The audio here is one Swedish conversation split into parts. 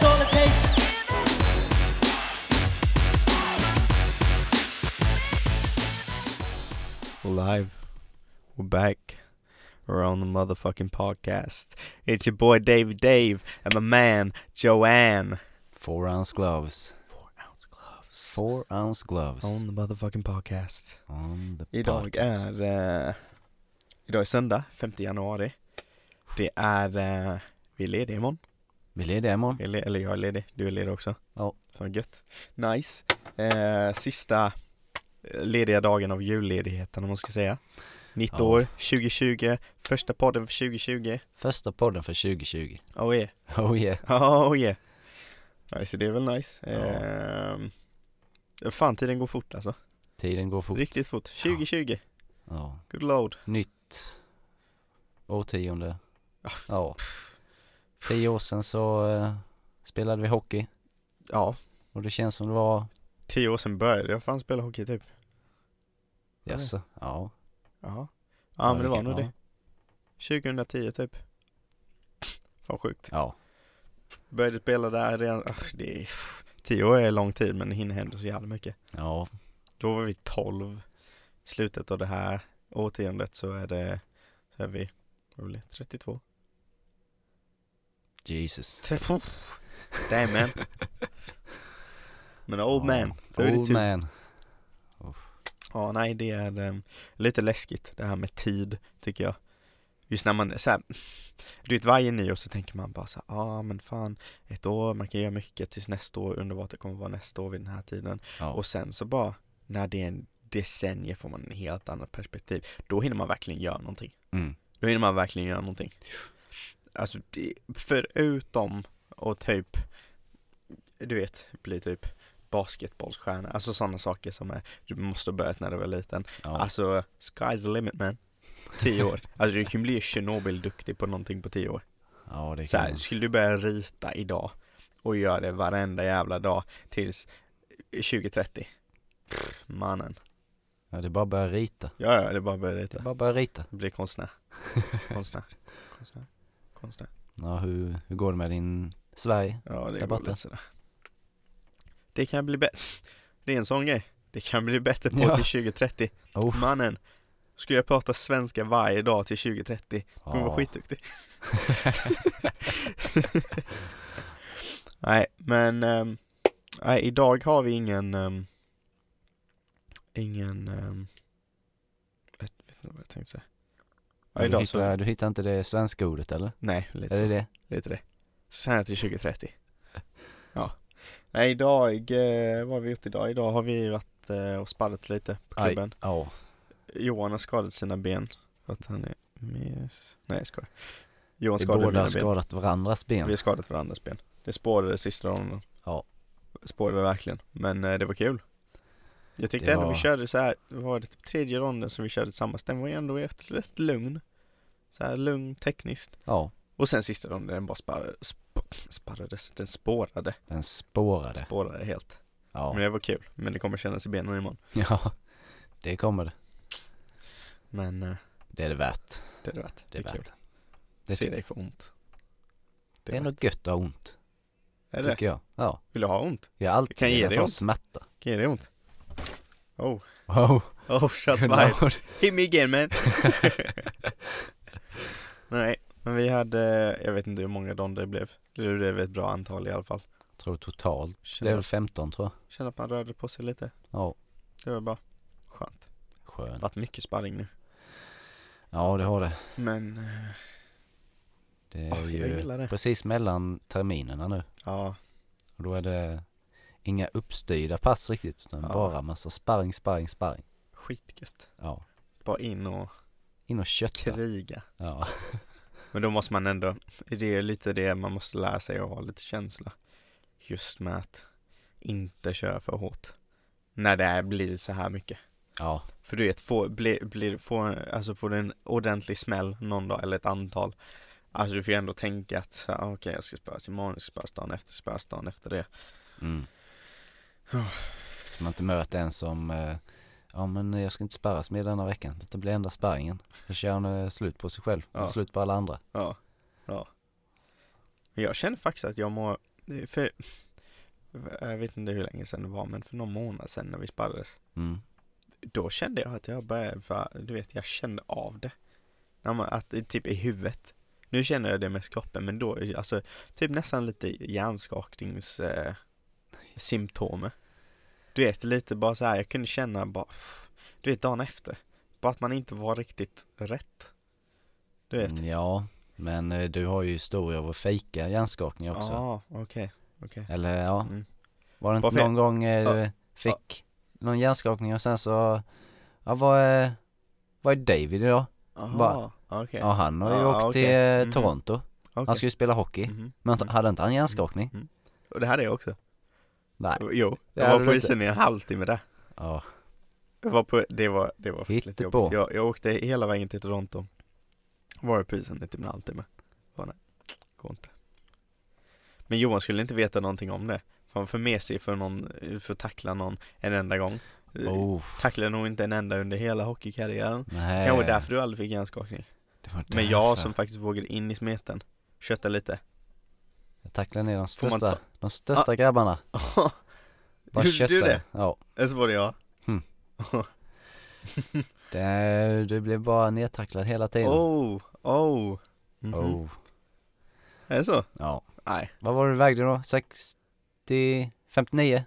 that's all it takes. We're live. We're back. We're on the motherfucking podcast. It's your boy Davey Dave and my man Joanne. Four ounce gloves. Four ounce gloves. Four ounce gloves. On the motherfucking podcast. On the Idag podcast. är, eh, idag är söndag, 5 januari. Det är, eh, vi är lediga imorgon. Vi är lediga imorgon. Vi är le- eller jag är ledig, du är ledig också. Ja. Fan gött. Nice. Eh, sista eh, lediga dagen av julledigheten om man ska säga. Nytt Ja. år, 2020, första podden för 2020. Första podden för 2020. Oh yeah. Oh yeah. Oh yeah. Nej, så det är väl nice. Ja. Ehm, fan tiden går fort alltså. Tiden går fort. Riktigt fort. 2020. Ja. Good load. Nytt årtionde. Ah. Ja. Tio år sedan så eh, spelade vi hockey. Ja, Och det känns som det var, tio år sedan började jag fan spela hockey typ. Ja. jaså, ja. Jaha. Ja, men det var nog ja. det. 2010 typ. Fan sjukt. Ja. Började spela där redan, ah, det är, tio år är lång tid men det hinner hända så jävla mycket. Ja. Då var vi 12. I slutet av det här årtiondet så är det, så är vi, vad blir det, 32? Jesus. 32. Damn man. Men old man, Ja. 32. Old man. Ja, nej det är um, lite läskigt det här med tid tycker jag. Just när man så här, du vet varje nyår så tänker man bara så ja ah, men fan ett år, man kan göra mycket tills nästa år, vad det kommer vara nästa år vid den här tiden. Ja. Och sen så bara, när det är en decennie får man en helt annat perspektiv. Då hinner man verkligen göra någonting. Mm. Då hinner man verkligen göra någonting. Alltså, förutom och typ, du vet, bli typ basketbollsstjärna, alltså sådana saker som är, du måste ha börjat när du var liten. Ja. Alltså, sky's the limit man. Tio år. Alltså du kan bli Chernobyl-duktig på någonting på tio år. ja, det Så kan här, man. skulle du börja rita idag och göra det varenda jävla dag tills 2030. Pff, mannen. Ja, det är bara att börja rita. Ja, ja, det är bara att börja Det är rita. bara att börja rita. Bli konstnär. Konstnär. Konstnär. Konstnär. Ja, hur, hur går det med din Sverige? Ja, det går lite sådär. Det kan bli bättre. Det är en sån grej. Det kan bli bättre på Ja. till 2030. Oh. Mannen. Skulle jag prata svenska varje dag till 2030 kommer jag vara skitduktig. nej, men um, nej, idag har vi ingen um, ingen um, vet, vet inte vad jag tänkte säga. Ja, du, idag så, hittar, du hittar inte det svenska ordet eller? nej, lite Är så. det det? Lite det. Sen till 2030. Ja. Nej, idag, eh, vad har vi gjort idag? Idag har vi varit eh, och sparrat lite på Aj. klubben. Ja. Johan har skadat sina ben. För att han är mes. Nej jag skojar. Johan Vi skadade båda har ben. skadat varandras ben. Vi har skadat varandras ben. Det spårade sista ronden. Ja. Spårade verkligen. Men eh, det var kul. Jag tyckte Det ändå var- vi körde så här. Det var det typ tredje ronden som vi körde tillsammans. Den var ju ändå rätt, rätt lugn. Så här lugn tekniskt. Ja, Och sen sista ronden den bara sparrade, sp sparrades. Den spårade. den spårade. Spårade helt. Ja. Men det var kul. Men det kommer kännas i benen imorgon. ja, det kommer det. Men eh, Det är det värt. det är det värt. Det är kul. värt. Det, Se dig få ont. det är nog gött att ha ont, Är det? tycker jag. Ja. Vill du ha ont? Jag har alltid Kan ge velat dig ha ont. smärta. Kan ge dig ont? Oh. Wow. Oh, shots Good fired. Hit me again man. Nej, men vi hade, jag vet inte hur många ronder det blev. Det blev ett bra antal i alla fall. Jag tror totalt. Det är väl 15 tror jag. kände att man rörde på sig lite. Ja. Det var bra. Skönt. Det har Skönt. varit mycket sparring nu. Ja, det har det. Men, eh, Det är jag ju gillar det. precis mellan terminerna nu. Ja, Och då är det inga uppstyrda pass riktigt utan Ja. bara massa sparring, sparring, sparring. skitgött. Ja. Bara in och In och kötta. kriga. Ja. Men då måste man ändå, det är lite det man måste lära sig att ha lite känsla. Just med att inte köra för hårt. När det blir så här mycket. Ja. För du vet, får, blir, blir, får, alltså får du en ordentlig smäll någon dag eller ett antal Alltså du får ju ändå tänka att okej jag ska spöas imorgon, jag ska spöas dagen efter, spöas dagen efter det Mm. Ja. Så man inte möter en som eh, Ja men jag ska inte sparras med denna veckan. Detta blir enda sparringen. Då kör han slut på sig själv Ja. och slut på alla andra. Ja, ja Men jag känner faktiskt att jag mår det för, jag vet inte hur länge sedan det var, men för någon månad sedan när vi sparrades. Mm. Då kände jag att jag började, du vet, jag kände av det. Att det typ i huvudet. Nu känner jag det med kroppen, men då, alltså, typ nästan lite hjärnskaknings eh, symptomer. Du vet, lite bara så här, jag kunde känna bara, pff, du vet, dagen efter. Bara att man inte var riktigt rätt. Du vet. Mm, Ja, men eh, du har ju historia av att fejka hjärnskakning också. Ja, okej, okej. Eller ja, Mm. var det inte Varför- någon gång eh, du fick någon hjärnskakning och sen så, ja vad är, vad är David idag? Bara- Aha, okej. Ja han har ju Ja, åkt okej. till eh, Mhm. Toronto. okej. Han ska ju spela hockey. Mhm. Men Mm. hade inte han hjärnskakning? Mm. Och det hade jag också. Nej. Jo, jag var på isen i en halvtimme där. Ja. Jag var på, det var, det var faktiskt lite jobbigt. Jag, jag åkte hela vägen till Toronto. Var på isen i typ en halvtimme. Var nej, går inte. Men Johan skulle inte veta någonting om det. För han får med sig för någon, för att tackla någon en enda gång. Oh. Tacklade nog inte en enda under hela hockeykarriären. Nej. Kanske därför du aldrig fick hjärnskakning. Men jag som faktiskt vågade in i smeten. Kötta lite. Jag tacklade ner de största, de största grabbarna. Bara Gjorde du köttade. det? Ja. Eller så var det jag. Hmm. Det, du blev bara nedtacklad hela tiden. Oh, oh. Mhm. Oh. Är det så? Ja. Nej. Vad var det du vägde då? 60, 59? Var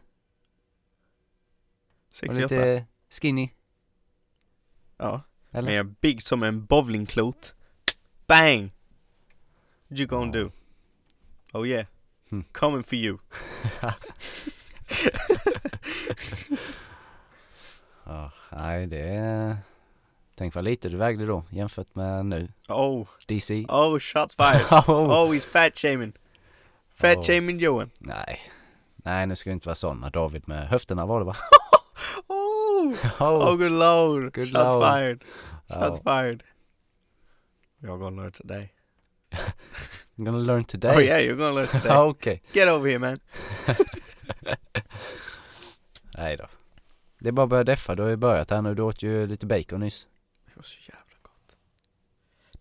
68. lite skinny? Ja. Eller? Men jag är big som en bowlingklot. Bang! You gonna Ja. do? Oh yeah. Hmm. Coming for you. Ja, nej det är... Tänk vad lite du vägde då jämfört med nu. Oh, DC. oh shots fired. Oh. Oh, he's fat shaming. Fat Oh. shaming Johan. Nej. Nej nu ska vi inte vara sådana David med höfterna var det va? Oh, Oh. oh good lord. Good shots lord. fired. Shots Ja. fired. You're gonna learn today. I'm gonna learn today. Oh yeah, you're gonna learn today. Okej. Get over here man. Nej då. Det är bara att börja deffa, du har ju börjat här nu. Du åt ju lite bacon nyss. Det var så jävla gott.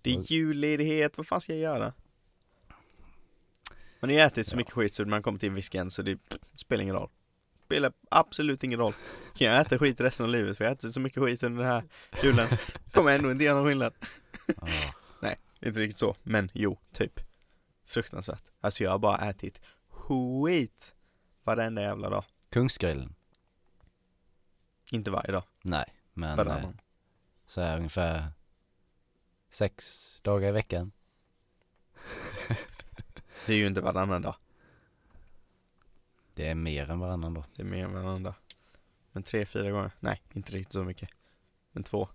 Det är julledighet, vad fan ska jag göra? Man har ju ätit så Ja. mycket skit så man kommer till en viss gräns så det spelar ingen roll. Spelar absolut ingen roll. Kan jag äta skit resten av livet för jag har ätit så mycket skit under den här julen. Kommer ändå inte göra någon skillnad. Ja. Inte riktigt så, men jo, typ. Fruktansvärt. Alltså jag har bara ätit skit varenda jävla dag. Kungsgrillen. Inte varje dag, Nej, men eh, så här ungefär sex dagar i veckan. Det är ju inte varannan dag. Det är mer än varannan då. Det är mer än varannan dag. Men tre, fyra gånger. Nej, inte riktigt så mycket. Men två.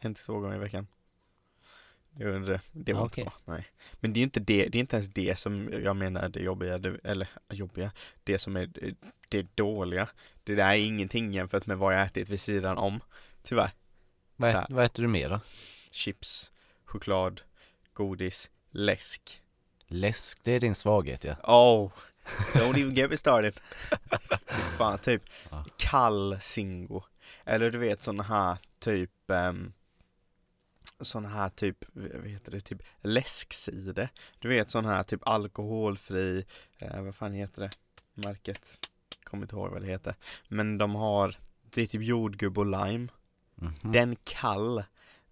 En till två gånger i veckan. Det var, det, det var Okej. inte bra, nej. Men det är inte det, det är inte ens det som jag menar det jobbiga, det, eller jobbiga, det som är det, det dåliga. Det där är ingenting jämfört med vad jag ätit vid sidan om, tyvärr. Vad, här. vad äter du mer då? Chips, choklad, godis, läsk. Läsk, det är din svaghet ja. Oh, don't even get me started. Fan, typ Ja. kall Zingo. Eller du vet såna här typ um, Såna här typ, vad heter det, typ läskcider. Du vet sån här typ alkoholfri, eh, vad fan heter det, märket? Kommer inte ihåg vad det heter. Men de har, det är typ jordgubb och lime. Mhm. Den kall,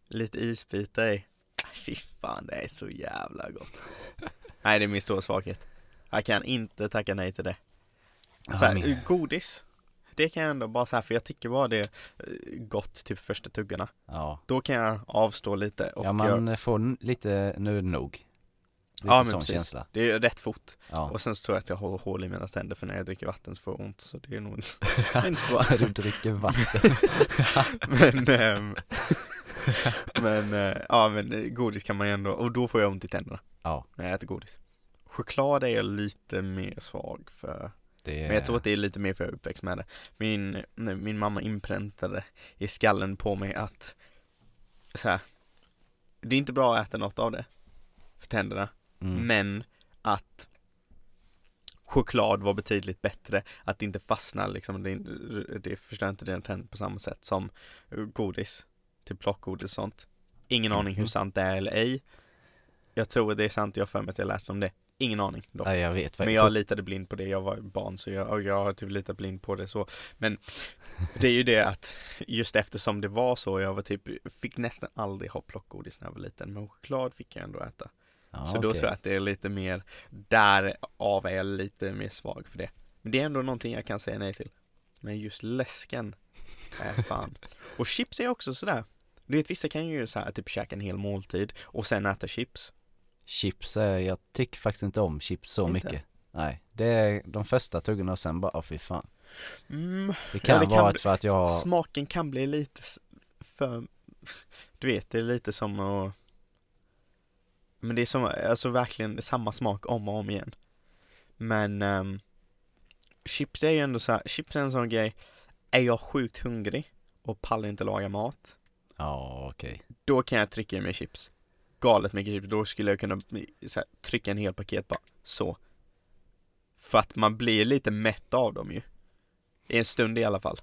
lite isbitar i. Aj, Fy fan, det är så jävla gott. Nej, det är min stora svaghet. Jag kan inte tacka nej till det. Så här, godis. Det kan jag ändå bara säga, för jag tycker bara det är eh, gott typ första tuggarna. Ja, Då kan jag avstå lite och ja man får n- lite, nu nog. Lite Ja, men precis. känsla. Det är rätt fort. Ja. Och sen så tror jag att jag har hål i mina tänder för när jag dricker vatten så får jag ont så det är nog inte, så bra. du dricker vatten. men, ehm, men, eh, ja men eh, godis kan man ju ändå, och då får jag ont i tänderna Ja, när jag äter godis. Choklad är jag lite mer svag för. Är... Men jag tror att det är lite mer för jag uppväxt med det. Min, min mamma inpräntade i skallen på mig att så här, det är inte bra att äta något av det för tänderna, mm. men att choklad var betydligt bättre, att det inte fastnar liksom, det, det förstör inte dina tänder på samma sätt som godis, typ plockgodis och sånt. Ingen aning hur Mhm. sant det är eller ej. Jag tror att det är sant, jag har för mig att jag läste om det. Ingen aning dock. Nej jag vet Men jag litade blind på det, jag var barn så jag, jag har typ litat blind på det så. Men det är ju det att just eftersom det var så, jag var typ, fick nästan aldrig ha plockgodis när jag var liten Men choklad fick jag ändå äta. Ja, Så då tror jag att det är lite mer, därav är jag lite mer svag för det. Men det är ändå någonting jag kan säga nej till. Men just läsken är fan. Och chips är också sådär. Du vet vissa kan ju så här, typ käka en hel måltid och sen äta chips Chips är, jag tycker faktiskt inte om chips så Inte? mycket. Nej, det är de första tuggorna och sen bara, åh fy fan. Mm, Det kan det kan vara att för att jag Smaken kan bli lite för Du vet, det är lite som att Men det är som, alltså verkligen samma smak om och om igen. Men ehm, Chips är ju ändå så här, chips är en sån grej Är jag sjukt hungrig och pallar inte laga mat Ja okej. Då kan jag trycka i mig chips Galet mycket chips, då skulle jag kunna så här, trycka en hel paket bara så. För att man blir lite mätt av dem ju. I en stund i alla fall.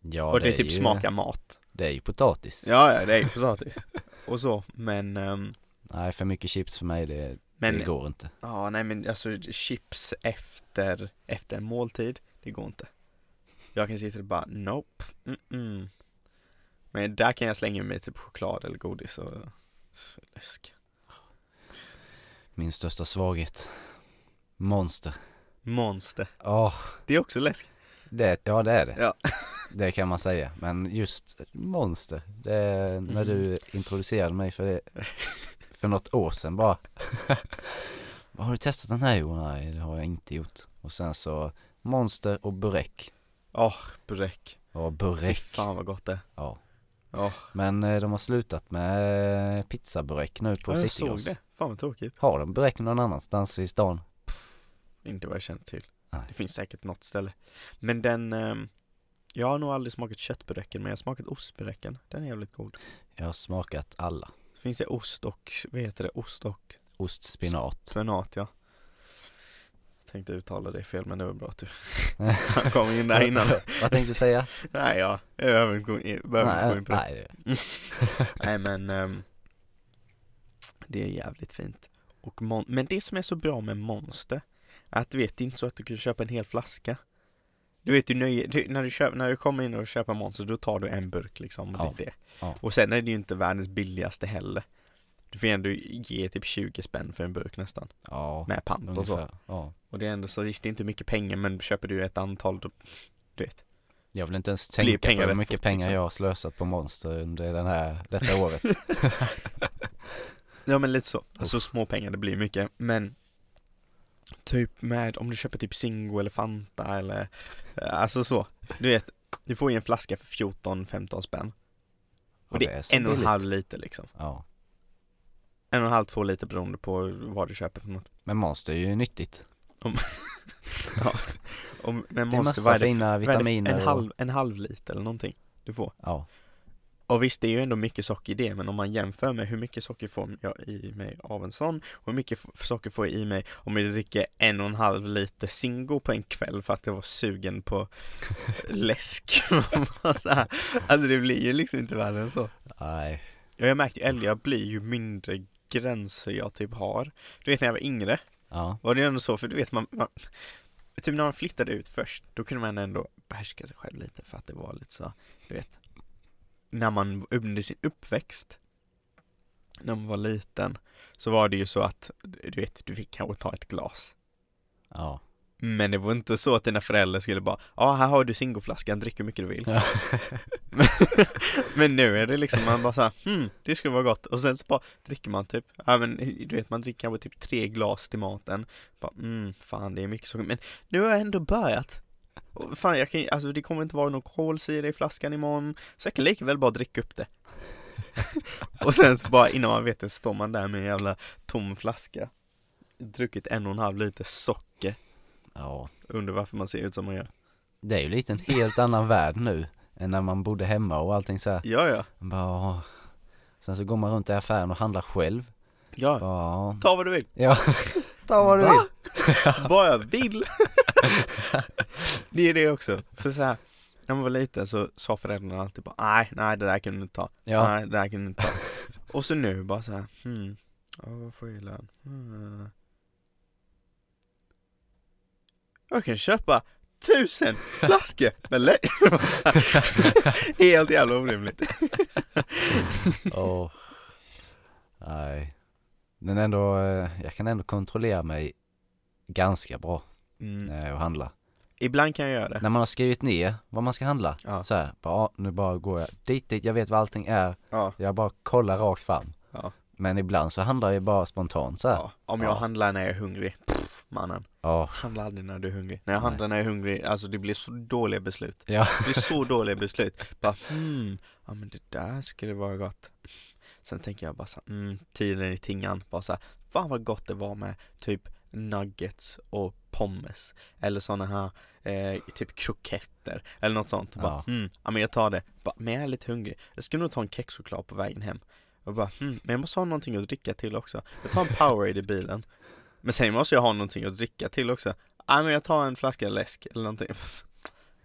Ja Och det, är typ ju, smakar mat. Det är ju potatis. Ja, ja, det är ju potatis. Och så, men ehm, Nej för mycket chips för mig det, Men, det går inte. Ja nej men alltså chips efter, efter en måltid Det går inte. Jag kan sitta och bara, nope Mm-mm. Men där kan jag slänga mig typ choklad eller godis och läsk Min största svaghet. Monster. Monster. Åh, Det är också läsk. Det, ja det är det. Ja. Det kan man säga, men just Monster det, När Mm. du introducerade mig för det För något år sedan bara. Har du testat den här? Jo, nej det har jag inte gjort. Och sen så Monster och Burek Åh, burek Och Fy Burek fan vad gott det är Ja. Men eh, de har slutat med pizzaburek nu på ja, jag såg det, fan vad tråkigt. Har de burek någon annanstans i stan? Inte vad jag känner till. Nej. Det finns säkert något ställe. Men den ehm, Jag har nog aldrig smakat köttburecken men jag har smakat ostburecken Den är jävligt god. Jag har smakat alla. Finns det ost och, vad heter det, ost och Ostspinat. Spenat ja tänkte uttala det fel men det var bra att du kom in där innan. Vad tänkte du säga? Nej ja, jag behöver inte gå in, behöver inte gå in på det. nej, Nej men ehm, Det är jävligt fint. Och mon- Men det som är så bra med Monster Att du vet, det är inte så att du kan köpa en hel flaska. Du vet, du, när, du köper, när du kommer in och köper Monster då tar du en burk liksom Ja, det. ja. Och sen är det ju inte världens billigaste heller Du får ändå ge typ 20 spänn för en burk nästan. Ja Med pant och så. Ja. Och det är ändå så, visst det är inte mycket pengar men köper du ett antal då, Du vet. Jag vill inte ens tänka på hur mycket fort, pengar liksom. jag har slösat på monster under den här, detta året. Ja men lite så, alltså små pengar det blir mycket. Men Typ med, om du köper typ Zingo eller Fanta eller eh, Alltså så, du vet Du får ju en flaska för 14-15 spänn. Och Ja, det är en och en halv liter liksom. Ja En och en halv, två liter beroende på vad du köper för något Men monster är ju nyttigt Om, Men Det är massa vad är det, fina vad är det, vitaminer en, halv, en halv liter eller någonting du får Ja Och visst, det är ju ändå mycket socker i det, men om man jämför med hur mycket socker får jag i mig av en sån och hur mycket f- socker får jag i mig om jag dricker en och en halv liter Zingo på en kväll för att jag var sugen på läsk. Och så här. alltså det blir ju liksom inte värre än så. Nej Ja, jag märkte ju äldre jag blir ju mindre gränser jag typ har. Du vet när jag var yngre, Ja. Var det ändå så, för du vet man, man Typ när man flyttade ut först, då kunde man ändå behärska sig själv lite för att det var lite så, du vet. När man under sin uppväxt När man var liten Så var det ju så att, du vet, du fick kanske ta ett glas. Ja Men det var inte så att dina föräldrar skulle bara Ja, här har du Zingoflaskan, drick hur mycket du vill. Ja. Men nu är det liksom, man bara såhär, hmm, det skulle vara gott. Och sen så bara dricker man typ, ja men du vet man dricker kanske typ tre glas till maten. Bara, mm, fan det är mycket socker. Men nu har jag ändå börjat. Och Fan jag kan alltså det kommer inte vara någon kolsyra i flaskan imorgon Så jag kan lika väl bara dricka upp det. Och sen så bara innan man vet det står man där med en jävla tom flaska Druckit en och en halv liter socker Ja. Undrar varför man ser ut som man gör. Det är ju lite en helt annan värld nu Än när man bodde hemma och allting så här. Ja ja, bara, "Åh." Sen så går man runt i affären och handlar själv. Ja, Ja. Ta vad du vill. Ja. Ta vad du Va? vill. Vad jag vill! det är det också, för så här när man var liten så sa föräldrarna alltid bara nej, nej det där kan du inte ta, Ja. Nej det där kan du inte ta. Och så nu bara så här, hmm, ja vad får jag i lön? Hmm. Jag kan köpa tusen flaskor med lä- Helt jävla orimligt. Åh. Nej. Men ändå, eh, jag kan ändå kontrollera mig ganska bra Mm. när jag handlar. Ibland kan jag göra det. När man har skrivit ner vad man ska handla, Ja. så här, bara, nu bara går jag dit, dit, jag vet vad allting är, Ja. jag bara kollar rakt fram. Ja. Men ibland så handlar jag bara spontant så här. ja. Om jag Ja. handlar när jag är hungrig, pff, mannen. Ja. Handla aldrig när du är hungrig. När jag Nej. handlar när jag är hungrig, alltså det blir så dåliga beslut. Ja. Det blir så dåliga beslut. Bara hmm, ja men det där skulle vara gott. Sen tänker jag bara så här, mm, tiden i tingan. Bara så här, fan vad gott det var med typ nuggets och pommes. Eller sådana här, eh, typ kroketter. Eller något sånt. Bara, Ja. hmm, ja men jag tar det. Bara, men jag är lite hungrig. Jag skulle nog ta en kexchoklad på vägen hem. Och bara, hmm, men jag måste ha någonting att dricka till också. Jag tar en Powerade i bilen. Men sen måste jag ha någonting att dricka till också. Ja men jag tar en flaska läsk eller någonting.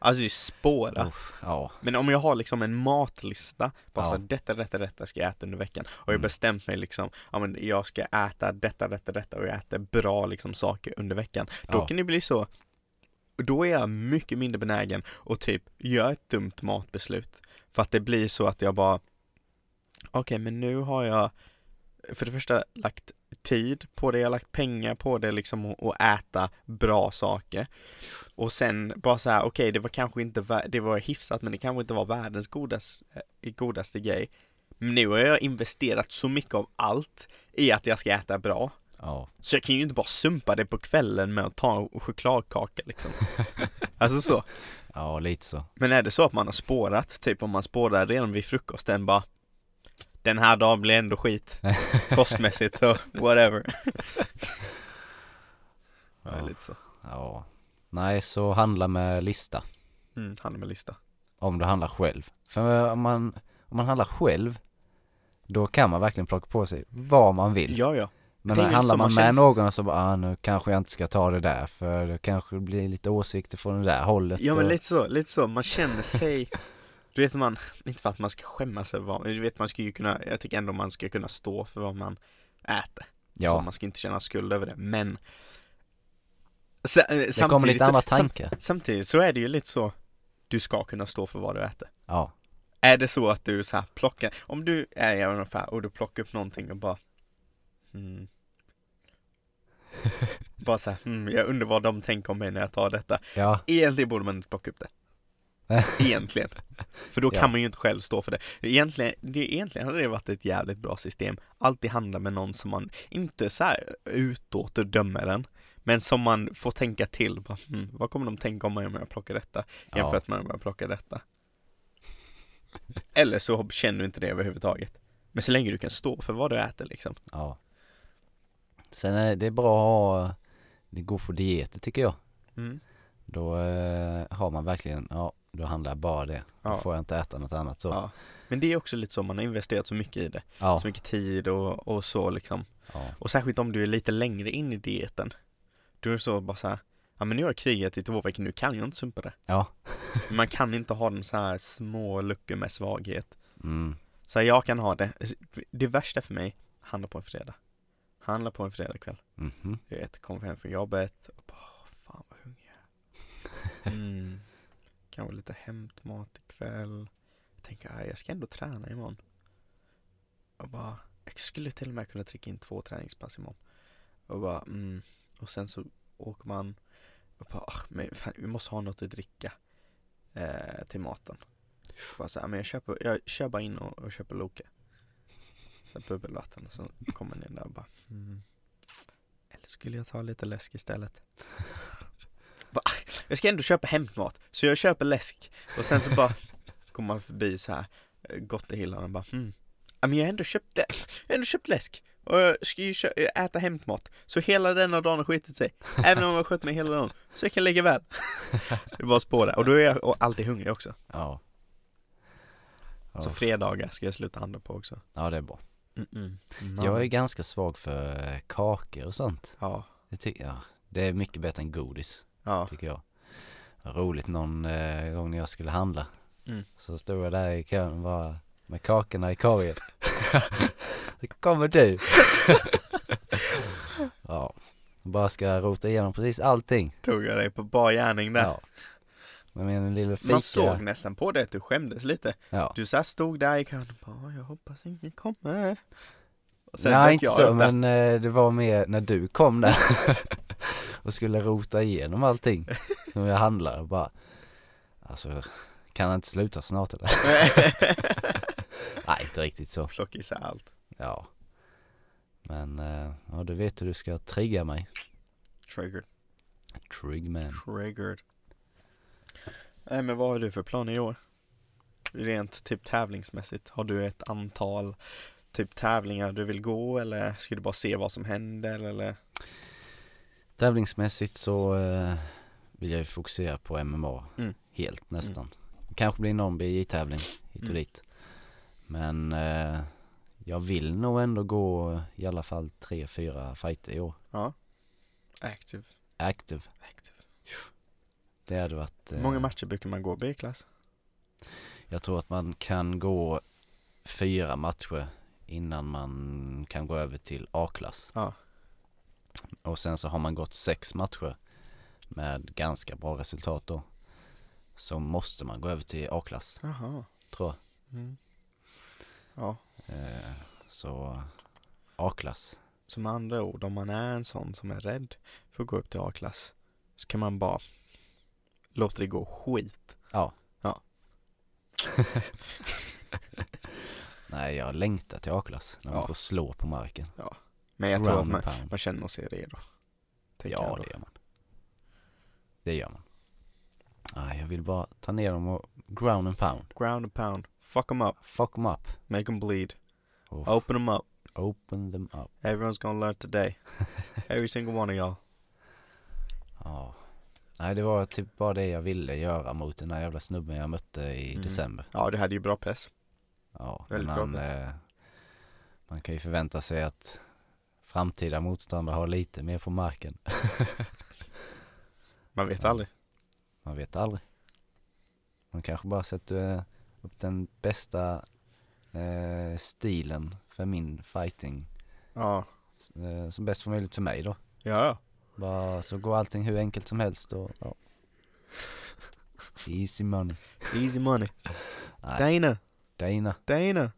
Alltså det är spåra. Uff, ja. Men om jag har liksom en matlista, bara Ja. så detta, detta, detta ska jag äta under veckan och jag Mm. bestämt mig liksom, ja men jag ska äta detta, detta, detta och jag äter bra liksom saker under veckan. Då Ja. kan det bli så, då är jag mycket mindre benägen att typ göra ett dumt matbeslut. För att det blir så att jag bara, okej men nu har jag för det första lagt tid på det, jag har lagt pengar på det liksom och, och äta bra saker. Och sen bara så här, okej det var kanske inte, det var hyfsat men det kanske inte var världens godas, eh, godaste grej. Men nu har jag investerat så mycket av allt i att jag ska äta bra. Ja. Så jag kan ju inte bara sumpa det på kvällen med att ta en chokladkaka liksom. Alltså så. Ja, lite så. Men är det så att man har spårat, typ om man spårar redan vid frukosten bara Den här dagen blir ändå skit Kostmässigt så whatever ja. Ja. lite så Ja. Nej, så handla med lista. mm, Handla med lista Om du handlar själv. För om man, om man handlar själv, då kan man verkligen plocka på sig vad man vill. Ja ja Men det handlar man man med känns- någon så bara, ah, nu kanske jag inte ska ta det där för det kanske blir lite åsikter från det där hållet. Ja men och- lite så, lite så, man känner sig Du vet man, inte för att man ska skämmas över vad, du vet man ska ju kunna, jag tycker ändå man ska kunna stå för vad man äter. Så Ja, man ska inte känna skuld över det, men Sa- eh, det kommer lite så- andra sam- tankar. Samtidigt så är det ju lite så Du ska kunna stå för vad du äter. Ja, Är det så att du så här plockar, om du är i en affär och du plockar upp någonting och bara hmm. Bara så här, hmm, jag undrar vad de tänker om mig när jag tar detta. Ja, Egentligen borde man inte plocka upp det Egentligen För då kan Ja. man ju inte själv stå för det Egentligen, det, egentligen hade det varit ett jävligt bra system Alltid handla med någon som man inte så här utåt och dömer den Men som man får tänka till bara, hmm, Vad kommer de tänka om mig om jag plockar detta? ja, Jämfört med om jag plockar detta Eller så känner du inte det överhuvudtaget Men så länge du kan stå för vad du äter liksom ja. Sen är det bra att ha, det går på dieter tycker jag. mm. Då eh, har man verkligen, ja, då handlar jag bara det. Då Ja. får jag inte äta något annat så. Ja. Men det är också lite så, man har investerat så mycket i det ja, Så mycket tid och, och så liksom Och särskilt om du är lite längre in i dieten Då är så bara så här, Ja men nu har jag krigat i två veckor, nu kan jag inte sumpa det ja. Man kan inte ha den så här små luckor med svaghet Mm, Så här, jag kan ha det Det värsta för mig, handla på en fredag Handla på en fredagkväll mhm. Du vet, kommer hem från jobbet och bara, "Åh, fan vad hungrig jag är." mm. Kanske lite hämtmat ikväll Jag tänker, jag ska ändå träna imorgon Och bara, jag skulle till och med kunna trycka in två träningspass imorgon Och bara, mm. Och sen så åker man och bara, "Ah, men fan, vi måste ha något att dricka eh, till maten Bara så här, men jag köper, jag kör bara in och, och köper Loka Så bubbelvatten och så kommer man där och bara, mm. Eller skulle jag ta lite läsk istället? Bara, "Ah, jag ska ändå köpa hämtmat, så jag köper läsk Och sen så bara kommer man förbi så här eh, Gottehyllan och bara. Ja men jag har ändå köpt det, jag har ändå köpt läsk och jag ska ju kö- äta hämtmat Så hela denna dagen har skitit sig Även om jag skött mig hela dagen Så jag kan lägga väl Det var spåra och då är jag alltid hungrig också Ja. Ja. Så fredagar ska jag sluta handla på också ja, det är bra. Mm-mm. Jag är ganska svag för eh, kakor och sånt. Ja, Det tycker jag. Det är mycket bättre än godis, ja, tycker jag. Roligt någon eh, gång när jag skulle handla. Mm. Så stod jag där i kön bara med kakorna i korgen. Så kommer du. ja, Bara ska rota igenom precis allting. Tog jag dig på bar gärning där. Ja. Med min lilla fika. Man såg nästan på det att du skämdes lite. Ja. Du så stod där i kön och bara, jag hoppas ingen kommer. Sen Nej inte jag så där. men eh, det var mer när du kom där och skulle rota igenom allting som jag handlade och bara Alltså kan han inte sluta snart eller? Nej inte riktigt så. Plocka isär allt. Ja. Men eh, ja du vet hur du ska trigga mig. Triggered. Trigman. Triggered. Nej men vad har du för planer i år? Rent typ tävlingsmässigt. Har du ett antal typ tävlingar du vill gå eller ska du bara se vad som händer eller? Tävlingsmässigt så eh, vill jag ju fokusera på MMA Mm. helt nästan. Kanske blir någon BJ-tävling hit och Mm. dit. Men eh, jag vill nog ändå gå i alla fall tre, fyra fighter i år. Ja. Active. Active. Active. Det hade varit... Eh, många matcher brukar man gå B-klass? Jag tror att man kan gå fyra matcher innan man kan gå över till A-klass. Ja. Och sen så har man gått sex matcher med ganska bra resultat då. Så måste man gå över till A-klass, Jaha. tror jag. Mm. Ja. Eh, så A-klass. Så med andra ord, om man är en sån som är rädd för att gå upp till A-klass så kan man bara låta det gå skit. Ja. Ja. Nej, jag längtar till A-klass när man Ja. får slå på marken. Men jag tror att man, and pound. man känner sig redo. Tänker Ja, jag då. det gör man. Det gör man. Nej, jag vill bara ta ner dem och ground and pound. Ground and pound. Fuck them up. Fuck them up. Make them bleed. Och Open them up. open them up. Everyone's gonna learn today. Every single one of y'all. Ja. Nej, det var typ bara det jag ville göra mot den där jävla snubben jag mötte i Mm. december. Ja, det hade ju bra press. Ja, Väldigt press. eh, man kan ju förvänta sig att framtida motståndare har lite mer på marken. Man vet Ja. aldrig. Man vet aldrig. Man kanske bara sätter eh, upp den bästa eh, stilen för min fighting Ja. eh, som bäst för möjligt för mig då. Ja. Bara så går allting hur enkelt som helst och ja. Easy money. Easy money. Dana. Dana. Dana.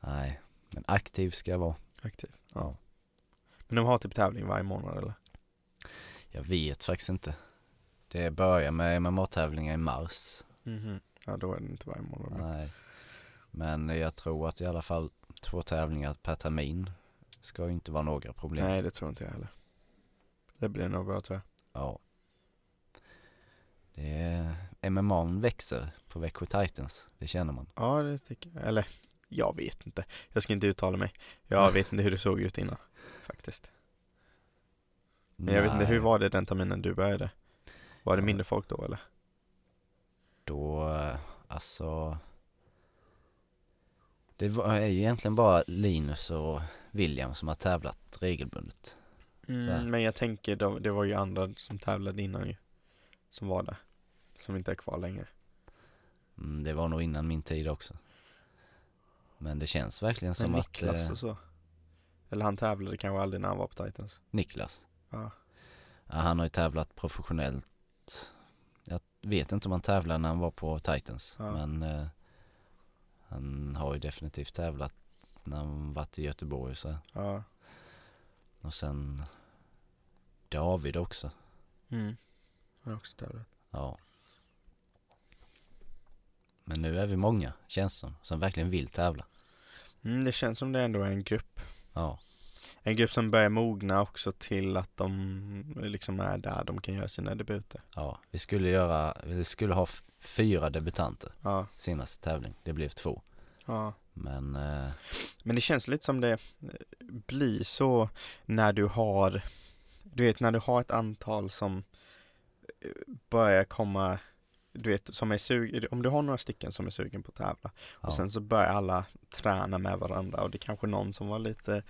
Nej, men aktiv ska jag vara. Aktiv. Ja. Men de har typ tävling varje månad eller? Jag vet faktiskt inte. Det börjar med MMA-tävlingar i mars. Mhm. Ja, då är det inte varje månad. men- Nej. Men jag tror att i alla fall två tävlingar per termin ska ju inte vara några problem. Nej, det tror inte jag heller. Det blir nog bra tror jag. Ja. Det är, MMA växer på Växjö Titans, det känner man. Ja, det tycker jag. Eller, jag vet inte. Jag ska inte uttala mig. Jag vet inte hur det såg ut innan. Faktiskt. Men jag vet inte, Nej, hur var det den terminen du började? Var det mindre folk då eller? Då, eh, alltså Det var, är ju egentligen bara Linus och William som har tävlat regelbundet. Mm, men jag tänker, de, det var ju andra som tävlade innan ju. Som var där. Som inte är kvar längre. Mm, det var nog innan min tid också. Men det känns verkligen som Men att Niklas eh, och så. Eller han tävlade kanske aldrig när han var på Titans. Niklas, Ja. ja, han har ju tävlat professionellt. Jag vet inte om han tävlade när han var på Titans, Ja. men eh, han har ju definitivt tävlat när han varit i Göteborg och så. Ja. Och sen David också. Mm. Han har också tävlat. Ja. Men nu är vi många, känns som, som verkligen vill tävla. Mm, det känns som det ändå är en grupp. Ja, En grupp som börjar mogna också till att de liksom är där de kan göra sina debuter. ja. Vi skulle göra, vi skulle ha fyra debutanter Ja. senaste tävling. Det blev två. Ja. Men eh, Men det känns lite som det blir så när du har, du vet när du har ett antal som eh, börjar komma, du vet som är sugen, om du har några stycken som är sugen på att tävla ja, och sen så börjar alla träna med varandra och det är kanske någon som var lite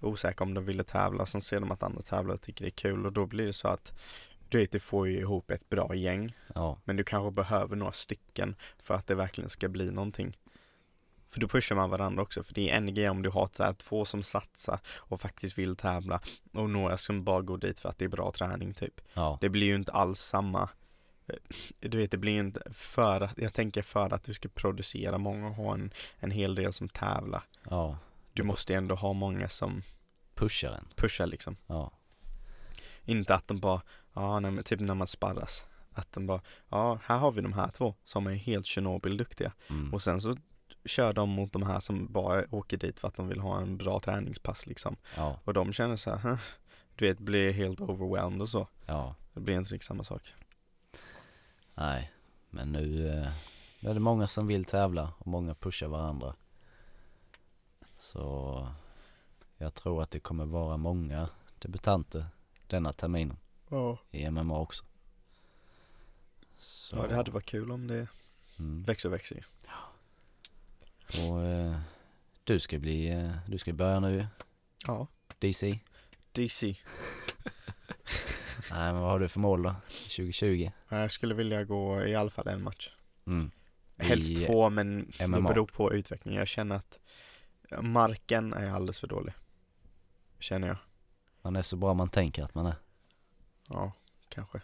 osäker om de ville tävla sen ser de att andra tävlar och tycker det är kul och då blir det så att du vet, du får ju ihop ett bra gäng ja, men du kanske behöver några stycken för att det verkligen ska bli någonting. För då pushar man varandra också, för det är en grej om du har så här, två som satsar och faktiskt vill tävla och några som bara går dit för att det är bra träning typ. Ja, Det blir ju inte alls samma du vet, det blir inte för att, jag tänker för att du ska producera många och ha en, en hel del som tävlar. ja. Du måste ändå ha många som Pushar en. pushar liksom. Ja, Inte att de bara, ja, men typ när man sparras. Att de bara, ja, här har vi de här två som är helt Tjernobyl-duktiga. mm. Och sen så kör de mot de här som bara åker dit för att de vill ha en bra träningspass liksom. ja, Och de känner så här, du vet, blir helt overwhelmed och så. ja. Det blir inte riktigt samma sak. Nej, men nu, eh, nu är det många som vill tävla och många pushar varandra. Så jag tror att det kommer vara många debutanter denna terminen Ja. i MMA också. Så, Ja, det hade varit kul om det mm. växer och växer ju. Och eh, du ska bli, eh, du ska börja nu Ja. DC. DC. Nej men vad har du för mål då? 2020? Ja, Jag skulle vilja gå i alla fall en match. Mm. Helst I två men det MMA. beror på utvecklingen. Jag känner att marken är alldeles för dålig. Känner jag. Man är så bra man tänker att man är. Ja, kanske.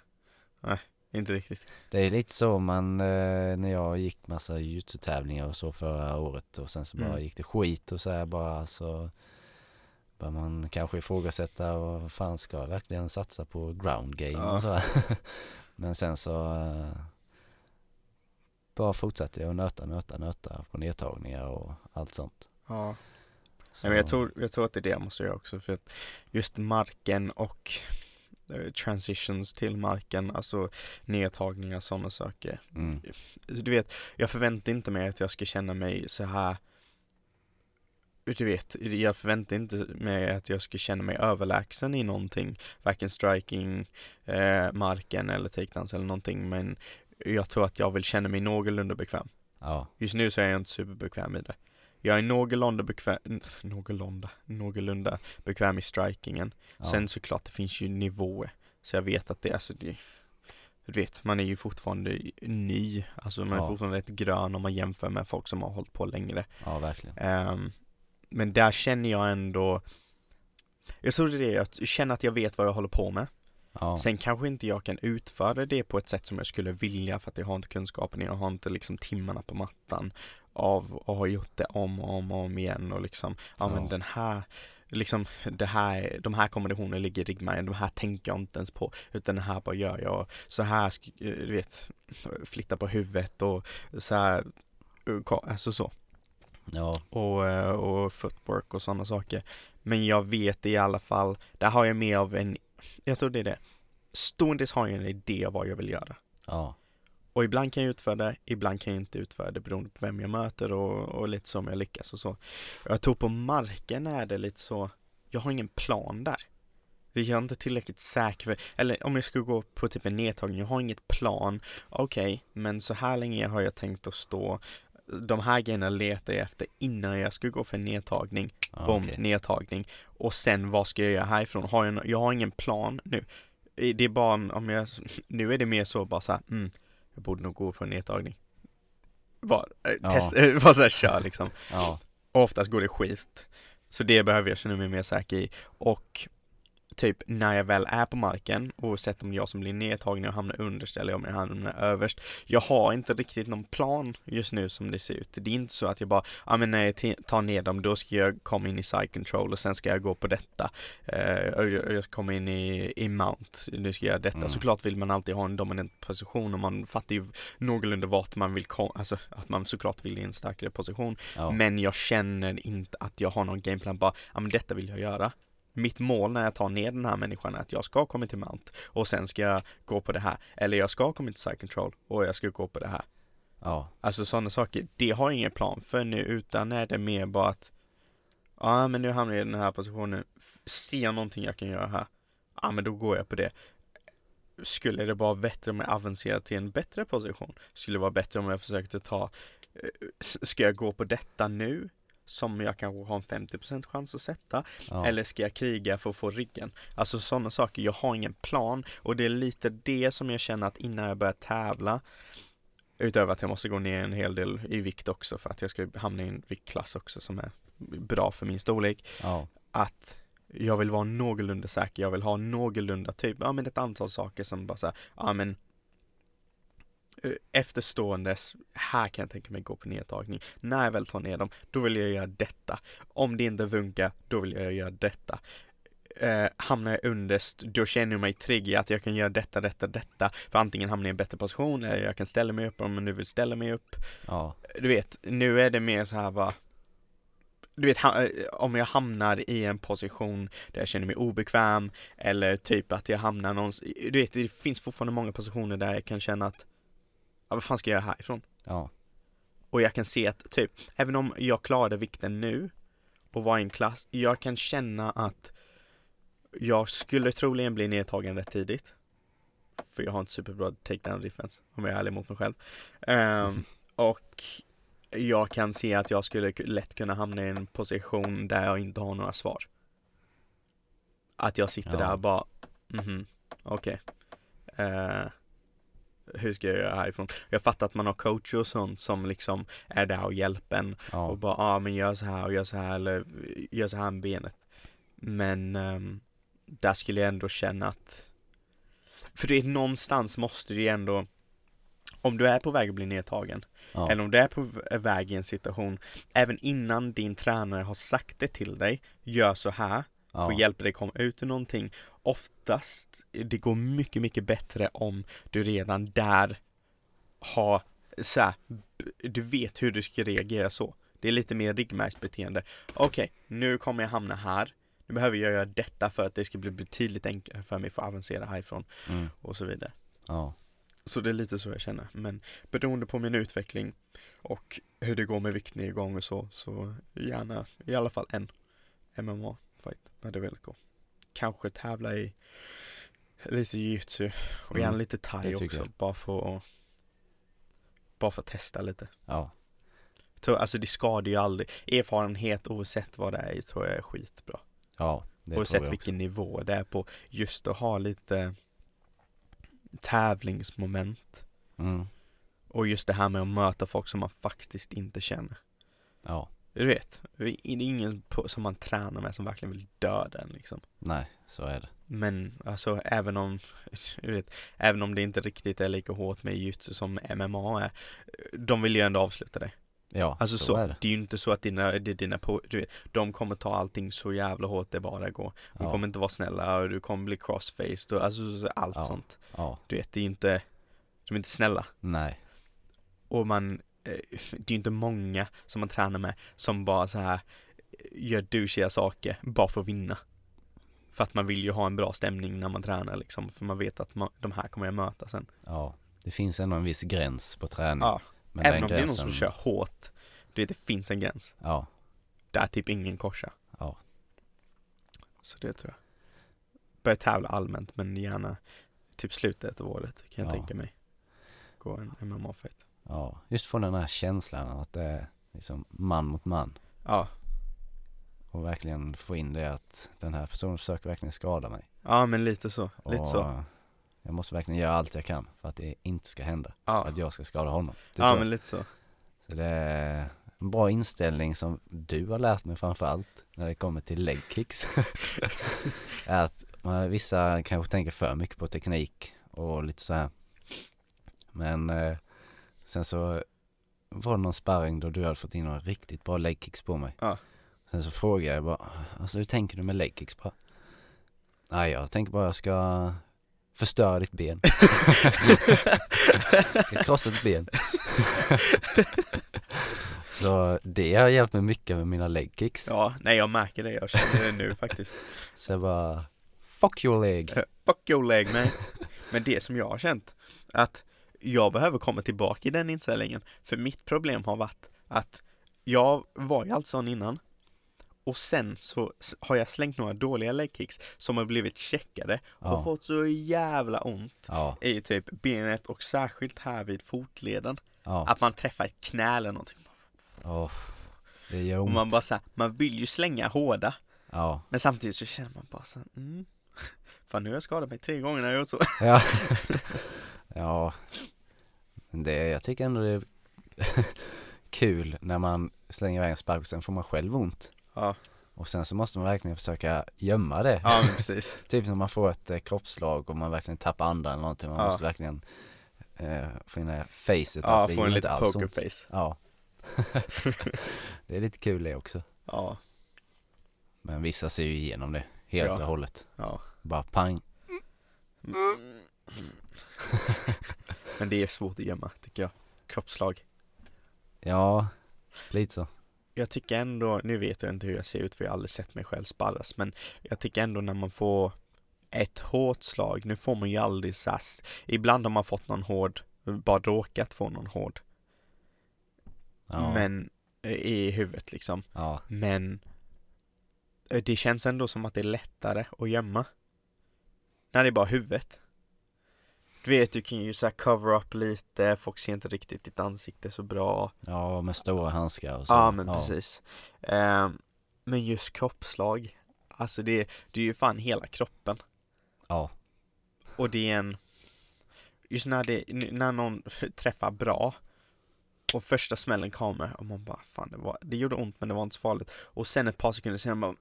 Nej, inte riktigt. Det är lite så man, eh, när jag gick massa jujutsu-tävlingar och så förra året och sen så bara Mm. gick det skit och så här bara så börjar man kanske ifrågasätta vad fan ska jag verkligen satsa på ground game Ja. och så. Men sen så eh, bara fortsatte jag att nöta, nöta, nöta på nedtagningar och allt sånt. Ja. Så, Nej, men jag, tror, jag tror att det är det jag måste göra också. För att just marken och eh, transitions till marken, alltså nedtagningar, sådana saker. Mm, Du vet, jag förväntar inte mig att jag ska känna mig så här du vet, jag förväntar inte mig att jag ska känna mig överlägsen i någonting, varken striking, eh, marken eller takedowns eller någonting, men jag tror att jag vill känna mig någorlunda bekväm. ja, Just nu så är jag inte superbekväm i det. Jag är någorlunda bekväm, någorlunda, någorlunda bekväm i strikingen. ja, Sen såklart, det finns ju nivåer. Så jag vet att det, alltså det, du vet, man är ju fortfarande ny. Alltså man är Ja. fortfarande rätt grön om man jämför med folk som har hållit på längre. ja verkligen. Ehm, men där känner jag ändå, jag tror det är det, jag känner att jag vet vad jag håller på med. Ja, Sen kanske inte jag kan utföra det på ett sätt som jag skulle vilja för att jag har inte kunskapen, jag har inte liksom timmarna på mattan av att ha gjort det om och om och om igen och liksom, ja men den här, liksom det här, de här kombinationerna ligger i ryggmärgen, de här tänker jag inte ens på, utan det här bara gör jag, så här, sk- du vet, flytta på huvudet och så här, alltså så ja, och, eh, och footwork och sådana saker. Men jag vet i alla fall, där har jag mer av en, jag tror det är det. Ståendes har jag en idé av vad jag vill göra. ja, Och ibland kan jag utföra det, ibland kan jag inte utföra det beroende på vem jag möter och, och lite så om jag lyckas och så. Jag tror på marken är det lite så, jag har ingen plan där. Jag är inte tillräckligt säker eller om jag skulle gå på typ en nedtagning, jag har inget plan. Okej, men så här länge har jag tänkt att stå. De här grejerna letar jag efter innan jag ska gå för nedtagning. ja Bom, okej. nedtagning. Och sen vad ska jag göra härifrån? Har jag, jag har ingen plan nu. Det är bara om- jag, nu är det mer så bara så här, mm, jag borde nog gå på en nedtagning. Bara, eh, Ja. test, eh, bara så här, kör liksom. Ja, oftast går det skit. Så det behöver jag känna mig mer säker i. Och typ när jag väl är på marken, oavsett om jag som blir nedtagen och hamnar underst eller om jag hamnar överst. Jag har inte riktigt någon plan just nu som det ser ut. Det är inte så att jag bara, ja men när jag tar ner dem då ska jag komma in i side control och sen ska jag gå på detta. Och jag jag ska komma in i, i mount, nu ska jag göra detta. Mm. Såklart vill man alltid ha en dominant position och man fattar ju någorlunda vart man vill komma, alltså att man såklart vill i en starkare position. ja, Men jag känner inte att jag har någon gameplan bara, ja men detta vill jag göra. Mitt mål när jag tar ner den här människan är att jag ska komma till Mount och sen ska jag gå på det här. Eller jag ska komma till Side Control och jag ska gå på det här. ja, Alltså sådana saker, det har jag ingen plan för nu utan är det mer bara att Ja men nu hamnar jag i den här positionen, ser jag någonting jag kan göra här? Ja men då går jag på det. Skulle det vara bättre om jag avancerar till en bättre position? Skulle det vara bättre om jag försökte ta eh, Ska jag gå på detta nu? Som jag kanske har en 50% chans att sätta ja, eller ska jag kriga för att få ryggen? Alltså sådana saker, jag har ingen plan och det är lite det som jag känner att innan jag börjar tävla Utöver att jag måste gå ner en hel del i vikt också för att jag ska hamna i en viktklass också som är bra för min storlek. Ja, Att jag vill vara någorlunda säker, jag vill ha någorlunda typ, ja men ett antal saker som bara såhär, ja men Efterståendes, här kan jag tänka mig gå på nedtagning. När jag väl tar ner dem, då vill jag göra detta. Om det inte funkar, då vill jag göra detta. Eh, hamnar jag underst, då känner jag mig trygg i att jag kan göra detta, detta, detta. För antingen hamnar jag i en bättre position, eller jag kan ställa mig upp om jag nu vill ställa mig upp ja, du vet, nu är det mer så här bara du vet, eh, om jag hamnar i en position där jag känner mig obekväm eller typ att jag hamnar någonstans, du vet, det finns fortfarande många positioner där jag kan känna att ja, vad fan ska jag göra härifrån? ja, Och jag kan se att typ, även om jag klarade vikten nu och var i en klass, jag kan känna att jag skulle troligen bli nedtagen rätt tidigt. För jag har inte superbra takedown defense, om jag är ärlig mot mig själv. Ehm, och jag kan se att jag skulle lätt kunna hamna i en position där jag inte har några svar. Att jag sitter Ja. där och bara, mhm, okej. Eh, hur ska jag göra härifrån? Jag fattar att man har coacher och sånt som liksom är där och hjälper en och ja, bara, ja ah, men gör så här och gör så här eller gör så här med benet. Men ehm, där skulle jag ändå känna att för det är någonstans måste du ju ändå om du är på väg att bli nedtagen ja, eller om du är på väg i en situation även innan din tränare har sagt det till dig gör så här ja, hjälpa dig komma ut ur någonting. Oftast det går mycket mycket bättre om du redan där har så här, du vet hur du ska reagera så. Det är lite mer ryggmärgsbeteende okej nu kommer jag hamna här. Nu behöver jag göra detta för att det ska bli betydligt enklare för mig för att avancera härifrån mm, och så vidare. Ja, så det är lite så jag känner. Men beroende på min utveckling och hur det går med viktnedgång och så så gärna i alla fall en MMA gå kanske tävla i lite jiu-jitsu och gärna Mm, lite thai också jag. bara för att bara för att testa lite. Ja, så, alltså det skadar ju aldrig. Erfarenhet oavsett vad det är tror jag är skitbra. Ja, det tror oavsett också. vilken nivå det är på just att ha lite tävlingsmoment. Mm, och just det här med att möta folk som man faktiskt inte känner. Ja, Du vet, det är ingen på, som man tränar med som verkligen vill döda en liksom. Nej, så är det. Men alltså även om, du vet, även om det inte riktigt är lika hårt med jujutsu som MMA är De vill ju ändå avsluta det Ja, Alltså så, så, är det. det är ju inte så att dina, det är dina på, du vet, de kommer ta allting så jävla hårt det bara går. De Ja, kommer inte vara snälla och du kommer bli crossfaced och alltså så- allt Ja. sånt. Ja, Du vet, det är ju inte, de är inte snälla. Nej, och man, det är ju inte många som man tränar med som bara så här gör douchiga saker bara för att vinna. För att man vill ju ha en bra stämning när man tränar liksom, för man vet att man, de här kommer jag möta sen. ja. Det finns ändå en viss gräns på träning. Ja, men även om det är någon gränsen, som kör hårt, du vet det finns en gräns. Ja, Där typ ingen korsar. ja, Så det tror jag. Börja tävla allmänt men gärna typ slutet av året kan jag Ja. tänka mig. Gå en MMA-fight. Ja. Just få den här känslan av att det är liksom man mot man. Ja, Och verkligen få in det att den här personen försöker verkligen skada mig. ja men lite så, lite och så. Jag måste verkligen göra allt jag kan för att det inte ska hända. Ja, Att jag ska skada honom. tycker ja jag. men lite så. Så det är en bra inställning som du har lärt mig framförallt när det kommer till leg kicks. är att eh, vissa kanske tänker för mycket på teknik och lite så här. Men eh, sen så var det någon sparring då du hade fått in några riktigt bra leg kicks på mig. Ja. Sen så frågade jag bara, alltså hur tänker du med leg kicks? Bara, Nej jag tänker bara jag ska förstöra ditt ben. jag ska krossa ditt ben. Så det har hjälpt mig mycket med mina leg kicks. Ja, nej jag märker det, jag känner det nu faktiskt. Så jag bara, fuck your leg. Fuck your leg man. Men det som jag har känt, att jag behöver komma tillbaka i den inställningen. För mitt problem har varit att jag var ju alltså sån innan. Och sen så har jag slängt några dåliga leg kicks som har blivit checkade och Ja, fått så jävla ont ja, i typ benet och särskilt här vid fotleden. ja. Att man träffar ett knä eller någonting. Åh, det gör Och ont. man bara så här, man vill ju slänga hårda. Men samtidigt så känner man bara så här, mm. Fan nu har jag skadat mig tre gånger när jag gjort så. ja. Det, jag tycker ändå det är kul när man slänger iväg en spark och sen får man själv ont. Ja, Och sen så måste man verkligen försöka gömma det. ja men precis. Typ när man får ett eh, kroppsslag och man verkligen tappar andan eller någonting. Man Ja. måste verkligen eh, få in det här facet Ja, att få en liten pokerface. Ja. det är lite kul det också. Ja, Men vissa ser ju igenom det helt Ja. och hållet. ja. Bara pang. Mm. Men det är svårt att gömma, tycker jag. Kroppsslag. Ja, lite så. Jag tycker ändå, nu vet jag inte hur jag ser ut för jag har aldrig sett mig själv sparras, men jag tycker ändå när man får ett hårt slag, nu får man ju aldrig sass. Ibland har man fått någon hård, bara råkat få någon hård. Ja, Men eh, i huvudet liksom. ja, Men eh, det känns ändå som att det är lättare att gömma. När det är bara huvudet. Du vet, du kan ju så här cover up lite, folk ser inte riktigt ditt ansikte så bra. ja, med stora handskar och så. Ja, men precis. Ehm, men just kroppsslag, alltså det, det är ju fan hela kroppen. Ja, Och det är en, just när, det, när någon träffar bra och första smällen kommer och man bara fan det, var, det gjorde ont men det var inte så farligt. Och sen ett par sekunder senare bara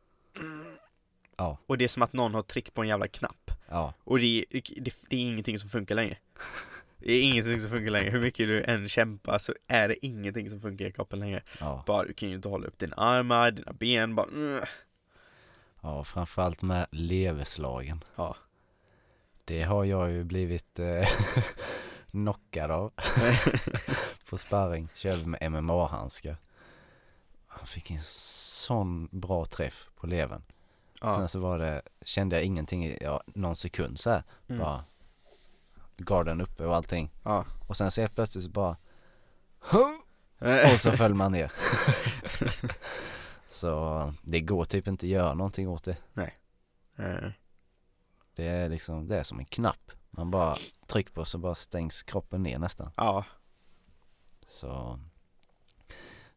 Ja. Och det är som att någon har tryckt på en jävla knapp. Ja, Och det, det, det är ingenting som funkar längre. Det är ingenting som funkar längre. Hur mycket du än kämpar så är det ingenting som funkar i kroppen längre. ja. Bara du kan ju inte hålla upp dina armar, dina ben, bara mm. Ja, framförallt med leverslagen. Ja. Det har jag ju blivit eh, knockad av på sparring. Körde med MMA-handskar. Han fick en sån bra träff på levern. Ja. Sen så var det, kände jag ingenting i ja, någon sekund så här. Mm. Bara garden uppe och allting. Ja. Och sen så helt plötsligt så bara och så föll man ner. så det går typ inte att göra någonting åt det. Eh, Det är liksom, det är som en knapp. Man bara trycker på så bara stängs kroppen ner nästan. Ja. Så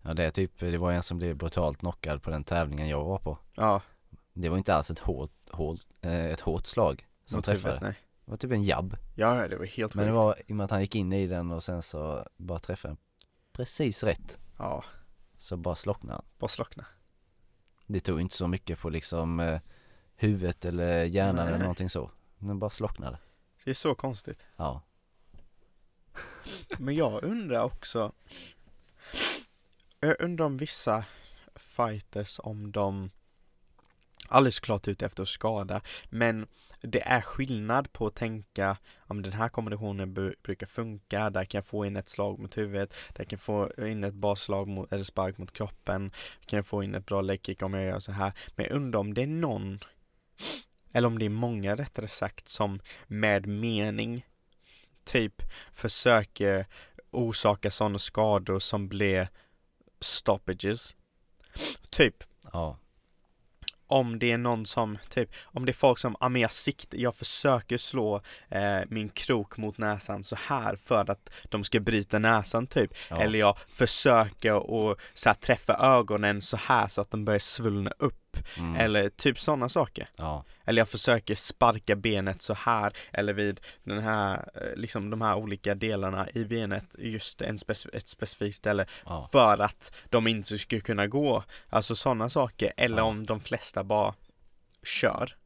Ja det är typ, det var en som blev brutalt knockad på den tävlingen jag var på. Ja. Det var inte alls ett hårt, hårt, eh, ett hårt slag som mot träffade. huvudet, Nej. Det var typ en jabb. Ja, det var helt Men det var i och med att han gick in i den och sen så bara träffade den precis rätt. Ja, Så bara slocknade han. bara slockna. Det tog inte så mycket på liksom eh, huvudet eller hjärnan Nej. eller någonting så. Den bara slocknade. Det är så konstigt. Ja. Men jag undrar också Jag undrar om vissa fighters om de Alldeles klart ute efter att skada Men det är skillnad på att tänka om den här kombinationen brukar funka, där kan jag få in ett slag mot huvudet, där kan jag få in ett bra slag mot, eller spark mot kroppen, kan jag få in ett bra leg om jag gör så här. Men jag undrar om det är någon, eller om det är många rättare sagt, som med mening typ försöker orsaka sådana skador som blir stoppages. Typ Ja om det är någon som, typ, om det är folk som, ja men jag siktar, jag försöker slå eh, min krok mot näsan så här för att de ska bryta näsan typ. ja. Eller jag försöker att så här, träffa ögonen så här så att de börjar svullna upp. Mm. Eller typ sådana saker. Ja. Eller jag försöker sparka benet så här eller vid den här, eh, liksom de här olika delarna i benet, just en spec- ett specifikt ställe Ja. för att de inte skulle kunna gå. Alltså sådana saker. Eller Ja. om de flesta bara kör.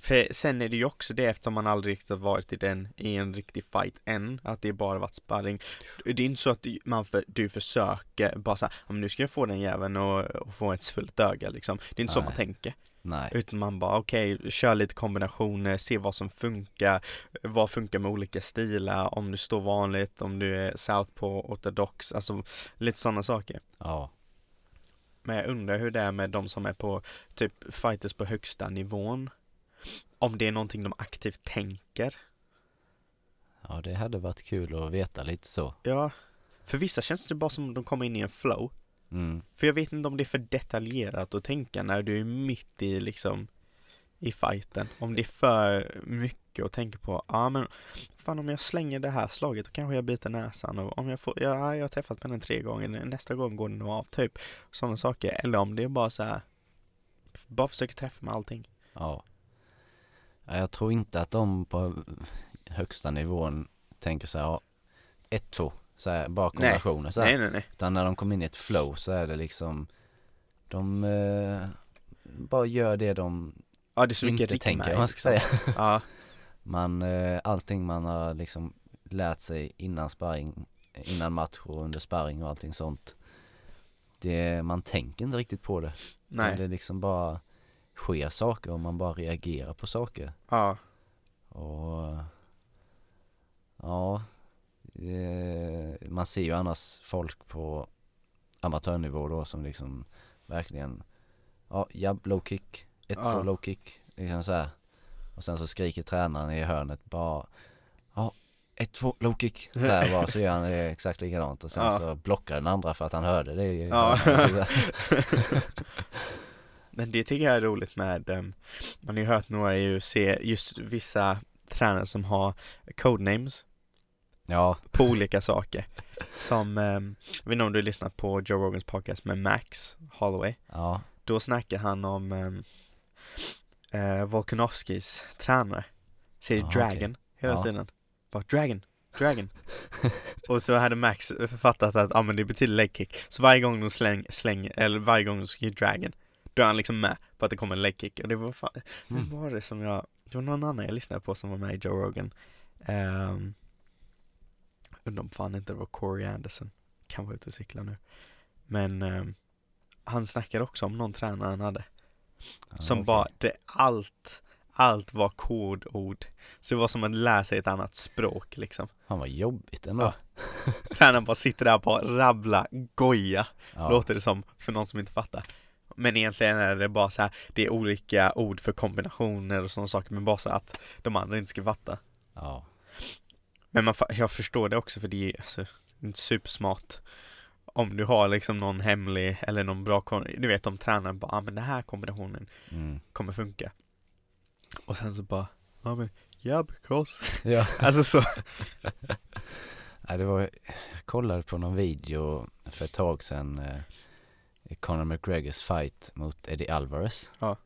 För sen är det ju också det eftersom man aldrig riktigt har varit i den i en riktig fight än, att det bara varit sparring. Det är inte så att man för, du försöker bara såhär, men nu ska jag få den jäveln och, och få ett fullt öga liksom. Det är inte så Nej. man tänker. Nej. Utan man bara okej, kör lite kombinationer, se vad som funkar, vad funkar med olika stilar, om du står vanligt, om du är southpaw, ortodox, alltså lite sådana saker. Ja. Men jag undrar hur det är med de som är på typ fighters på högsta nivån. Om det är någonting de aktivt tänker. Ja det hade varit kul att veta lite så. Ja, för vissa känns det bara som de kommer in i en flow. Mm. För jag vet inte om det är för detaljerat att tänka när du är mitt i liksom i fighten. Om det är för mycket att tänka på. Ja men fan om jag slänger det här slaget då kanske jag biter näsan och om jag får, ja jag har träffat med den tre gånger, nästa gång går den nog av typ. Sådana saker. Eller om det är bara så här bara försöka träffa med allting. Ja. Ja. Jag tror inte att de på högsta nivån tänker så här, ja, ett, två, så här, bara kombinationer så här. Nej nej nej. Utan när de kommer in i ett flow så är det liksom De eh, bara gör det de Ja det är så mycket inte rytm tänker man ska liksom. säga. Ja, Man, eh, allting man har liksom lärt sig innan sparring, innan match och under sparring och allting sånt. Det, man tänker inte riktigt på det. Nej. Det liksom bara sker saker och man bara reagerar på saker. Ja, Och ja, eh, man ser ju annars folk på amatörnivå då som liksom verkligen, ja, jabb, low kick, ett, Ja. två, low kick, liksom så här. Och sen så skriker tränaren i hörnet bara, ja, ett, två, low kick, så här bara, så gör han det exakt likadant och sen Ja. så blockar den andra för att han hörde det Ja. men det tycker jag är roligt med, um, man har ju hört några i UFC, just vissa tränare som har codenames ja, på olika saker. Som, um, jag vet inte om du har lyssnat på Joe Rogans podcast med Max Holloway. ja, Då snackar han om um, uh, Volkanovskis tränare. Säger Ah, Dragon hela Ja. tiden. Bara Dragon, Dragon. och så hade Max författat att ah, men det betyder leg kick. Så varje gång de släng, släng, eller varje gång de skriver Dragon, då är han liksom med på att det kommer en leg kick. Och det var fan, vem Mm. var det som jag, det var någon annan jag lyssnade på som var med i Joe Rogan. Um, undrar om fan inte det var Corey Anderson. Kan vara ute och cykla nu. Men ehm, han snackade också om någon tränare han hade. ja, Som okej. bara, det, allt, allt var kodord. Så det var som att lära sig ett annat språk liksom. Han var jobbigt ändå. Ja. Tränaren bara sitter där och bara rabbla, goja, Ja. låter det som för någon som inte fattar. Men egentligen är det bara så här, det är olika ord för kombinationer och sådana saker, men bara så att de andra inte ska fatta. ja. Men man, jag förstår det också för det är alltså, inte supersmart. Om du har liksom någon hemlig eller någon bra, du vet om tränaren bara, ah, men den här kombinationen Mm. kommer funka. Och sen så bara, ja men, yeah because. Ja. Alltså så, Ja, det var, jag kollade på någon video för ett tag sedan eh, Conor McGregors fight mot Eddie Alvarez. Ja.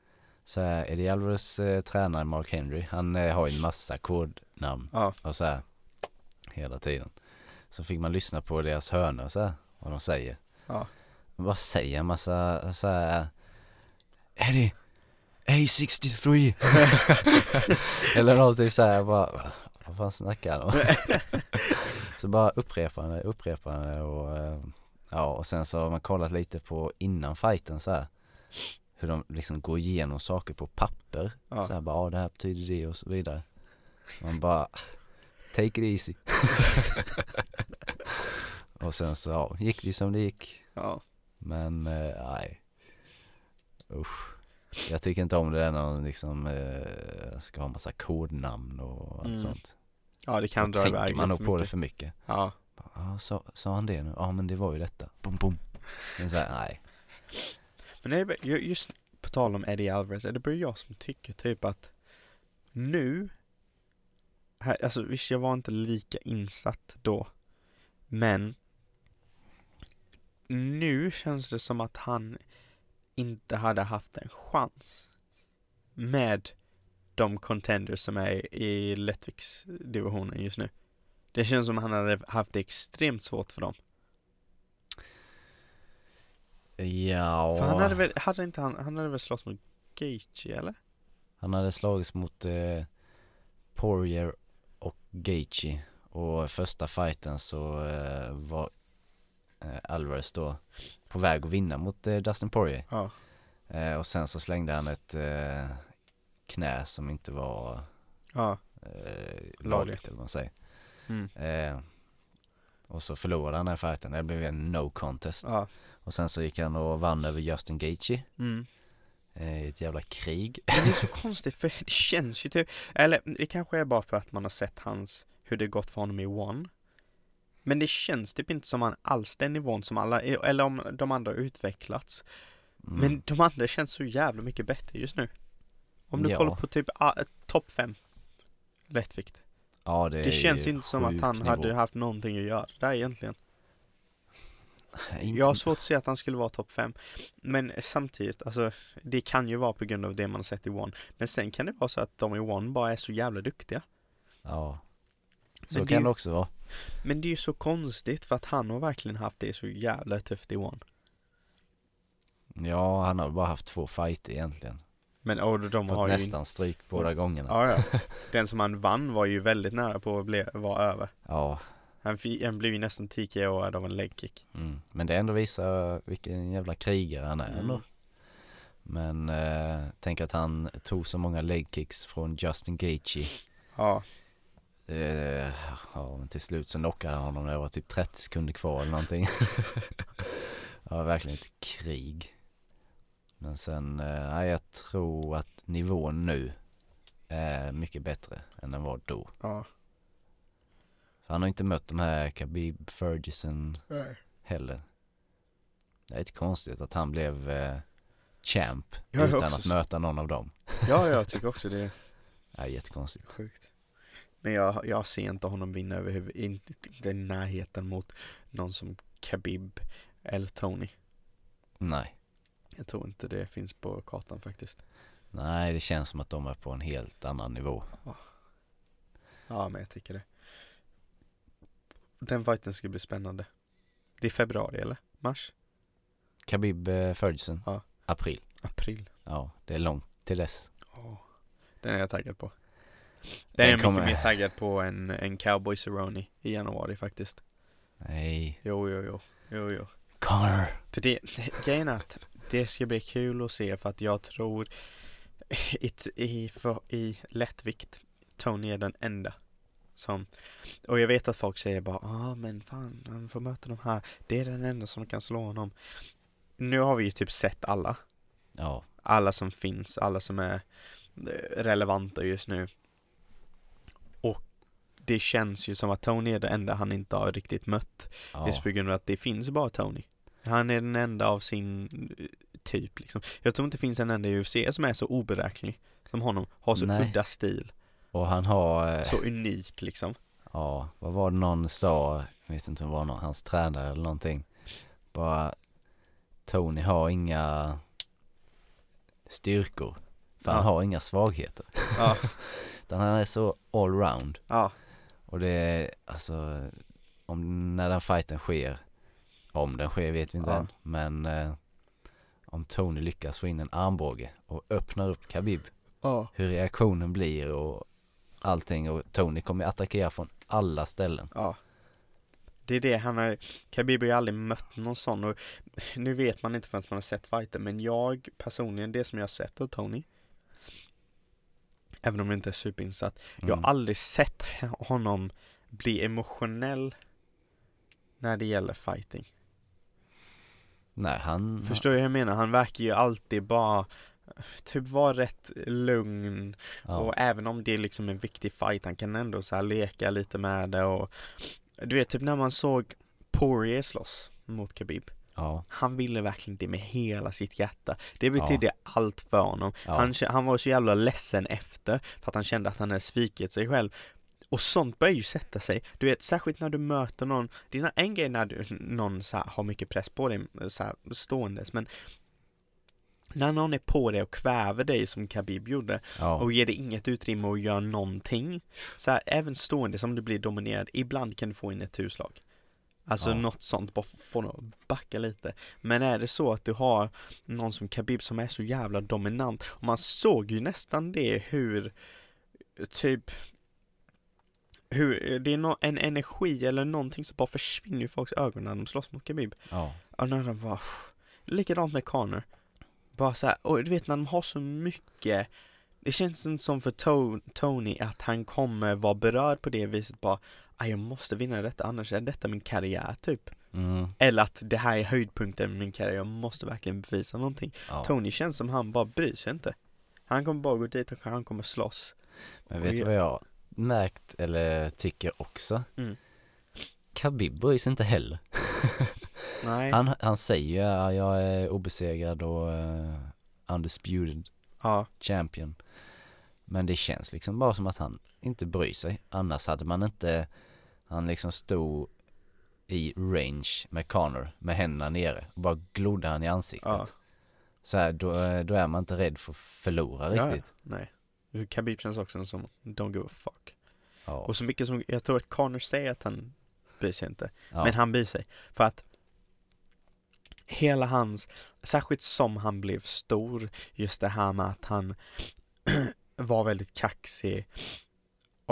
Så här, Eddie Alvarez eh, tränar Mark Henry, han eh, har ju en massa kodnamn ja, och så här hela tiden. Så fick man lyssna på deras hörnor så här, vad de säger. ja, De bara säger en massa så här Eddie A63 Eller någonting så här bara Vad fan snackar han om? så bara han det och eh, Ja och sen så har man kollat lite på innan fighten så här Hur de liksom går igenom saker på papper. Ja. så här bara, ja det här betyder det och så vidare. Man bara Take it easy. Och sen så ja, gick det ju som det gick. Ja. men eh, nej. Usch. Jag tycker inte om det där när de liksom eh, ska ha massa kodnamn och allt Mm. sånt. Ja det kan Då dra iväg tänker man nog på det mycket. för mycket. Ja, Ja, sa, sa han det nu? Ja men det var ju detta Bom bom Men så här, nej men är det, just på tal om Eddie Alvarez, är det bara jag som tycker typ att nu, här, alltså visst jag var inte lika insatt då, men nu känns det som att han inte hade haft en chans med de contenders som är i Lettviks-divisionen just nu. Det känns som att han hade haft det extremt svårt för dem. Ja För han hade väl, hade inte han, han hade väl slåss mot Gaethje eller? Han hade slagits mot eh, Poirier och Gaethje och första fighten så eh, var eh, Alvarez då på väg att vinna mot eh, Dustin Poirier Ja. eh, och sen så slängde han ett eh, knä som inte var Ja. eh, lagligt eller vad man säger Mm. eh, och så förlorade han den fighten, det blev en no contest Ja. och sen så gick han och vann över Justin Gaethje Mm. eh, i ett jävla krig Men det är så konstigt för det känns ju typ, eller det kanske är bara för att man har sett hans, hur det gått för honom i One. Men det känns typ inte som han alls den nivån som alla, eller om de andra har utvecklats. Mm. Men de andra känns så jävla mycket bättre just nu. Om du Ja. kollar på typ ah, topp fem lättvikt. Ja, det, Det, känns inte som att han nivå. hade haft någonting att göra där egentligen. Jag har svårt att se att han skulle vara topp fem. Men samtidigt, alltså det kan ju vara på grund av det man har sett i One. Men sen kan det vara så att de i One bara är så jävla duktiga. Ja, så Men det kan ju- det också vara. Men det är ju så konstigt för att han har verkligen haft det så jävla tufft i one. Ja, han har bara haft två fighter egentligen. Men och de Fått har ju nästan stryk båda gångerna. Ja, ja. Den som han vann var ju väldigt nära på att bli, vara över. Ja, Han, han blev ju nästan TKO av en leg kick. mm. men det ändå visar vilken jävla krigare han är Mm. ändå. Men eh, tänk att han tog så många leg kicks från Justin Gaethje. Ja, Eh, ja, men till slut så knockade han honom när det var typ 30 sekunder kvar eller någonting. var verkligen ett krig. Men sen, eh, nej, jag tror att nivån nu är mycket bättre än den var då. ja. För han har inte mött de här Khabib Ferguson heller. Det är lite konstigt att han blev eh, champ Ja, jag utan också att så. möta någon av dem. Ja, jag tycker också det är Det är jättekonstigt. sjukt. Men jag, jag ser inte honom vinna överhuvud, inte, inte i närheten mot någon som Khabib eller Tony. Nej. Jag tror inte det finns på kartan faktiskt. Nej, det känns som att de är på en helt annan nivå. Ja, men jag tycker det. Den fighten ska bli spännande. Det är februari eller? Mars? Khabib eh, Ferguson. Ja. April. April? Ja, det är långt till dess. Åh, den är jag taggad på. Den, Den är jag kommer- mycket mer taggad på än en Cowboy Cerrone i januari faktiskt. Nej. Jo, jo, jo. Jo, jo. Connor. För det, grejen är att det ska bli kul att se för att jag tror i, i, för, i lättvikt Tony är den enda som och jag vet att folk säger bara ah men fan han får möta de här det är den enda som kan slå honom nu har vi ju typ sett alla Ja. alla som finns alla som är eh, relevanta just nu och det känns ju som att Tony är det enda han inte har riktigt mött ja. Just på grund av att det finns bara Tony. Han är den enda av sin typ liksom. Jag tror inte det finns en enda i UFC som är så oberäknelig som honom. Har så Nej. udda stil. Och han har, eh, Så unik liksom. ja, vad var det någon sa, jag vet inte om det var någon, hans tränare eller någonting. Bara, Tony har inga styrkor. För han Ja. har inga svagheter. Ja. Utan han är så allround. ja. Och det är alltså, om när den fighten sker, om den sker vet vi inte Ja. än, men eh, om Tony lyckas få in en armbåge och öppnar upp Khabib, Ja. hur reaktionen blir och allting och Tony kommer attackera från alla ställen. Ja. Det är det han har, Khabib har ju aldrig mött någon sån och nu vet man inte förrän man har sett fighten men jag personligen, det som jag har sett av Tony Även om jag inte är superinsatt Jag Mm. har aldrig sett honom bli emotionell när det gäller fighting. Nej, han, Förstår du hur jag menar? Han verkar ju alltid bara typ vara rätt lugn ja, och även om det är liksom en viktig fight han kan ändå så leka lite med det och du vet typ när man såg Poirier slåss mot Khabib. ja, Han ville verkligen det med hela sitt hjärta. Det betydde allt för honom. ja, Han, han var så jävla ledsen efter för att han kände att han hade svikit sig själv. Och sånt börjar ju sätta sig. Du vet, särskilt när du möter någon. Det är en grej när du, någon så här, har mycket press på dig så här, ståendes, men när någon är på dig och kväver dig som Khabib gjorde ja, och ger dig inget utrymme att göra någonting. Så här, även stående som du blir dominerad, ibland kan du få in ett turslag. Alltså Ja. något sånt, bara få något att backa lite. Men är det så att du har någon som Khabib som är så jävla dominant, och man såg ju nästan det hur, typ, hur, det är no, en energi eller någonting som bara försvinner i folks ögon när de slåss mot Khabib. ja, Och när de bara, likadant med Connor. Bara så här, och du vet när de har så mycket Det känns inte som för to- Tony att han kommer vara berörd på det viset bara "Ah, jag måste vinna detta annars är detta min karriär typ mm, Eller att det här är höjdpunkten med min karriär, jag måste verkligen bevisa någonting ja. Tony känns som han bara bryr sig inte Han kommer bara gå dit och han kommer slåss Men vet du vad jag märkt eller tycker också? Mm. Khabib bryr sig inte heller. Nej, Han, han säger att jag är obesegrad och eh, undisputed ja, champion. Men det känns liksom bara som att han inte bryr sig. Annars hade man inte, han liksom stod i range med Connor med händerna nere och bara glodde han i ansiktet. ja, Så här, då, eh, då är man inte rädd för att förlora ja, riktigt. nej Khabib känns också som, don't give a fuck Ja. Och så mycket som, jag tror att Connor säger att han bryr sig inte. Ja. Men han bryr sig. För att hela hans, särskilt som han blev stor, just det här med att han var väldigt kaxig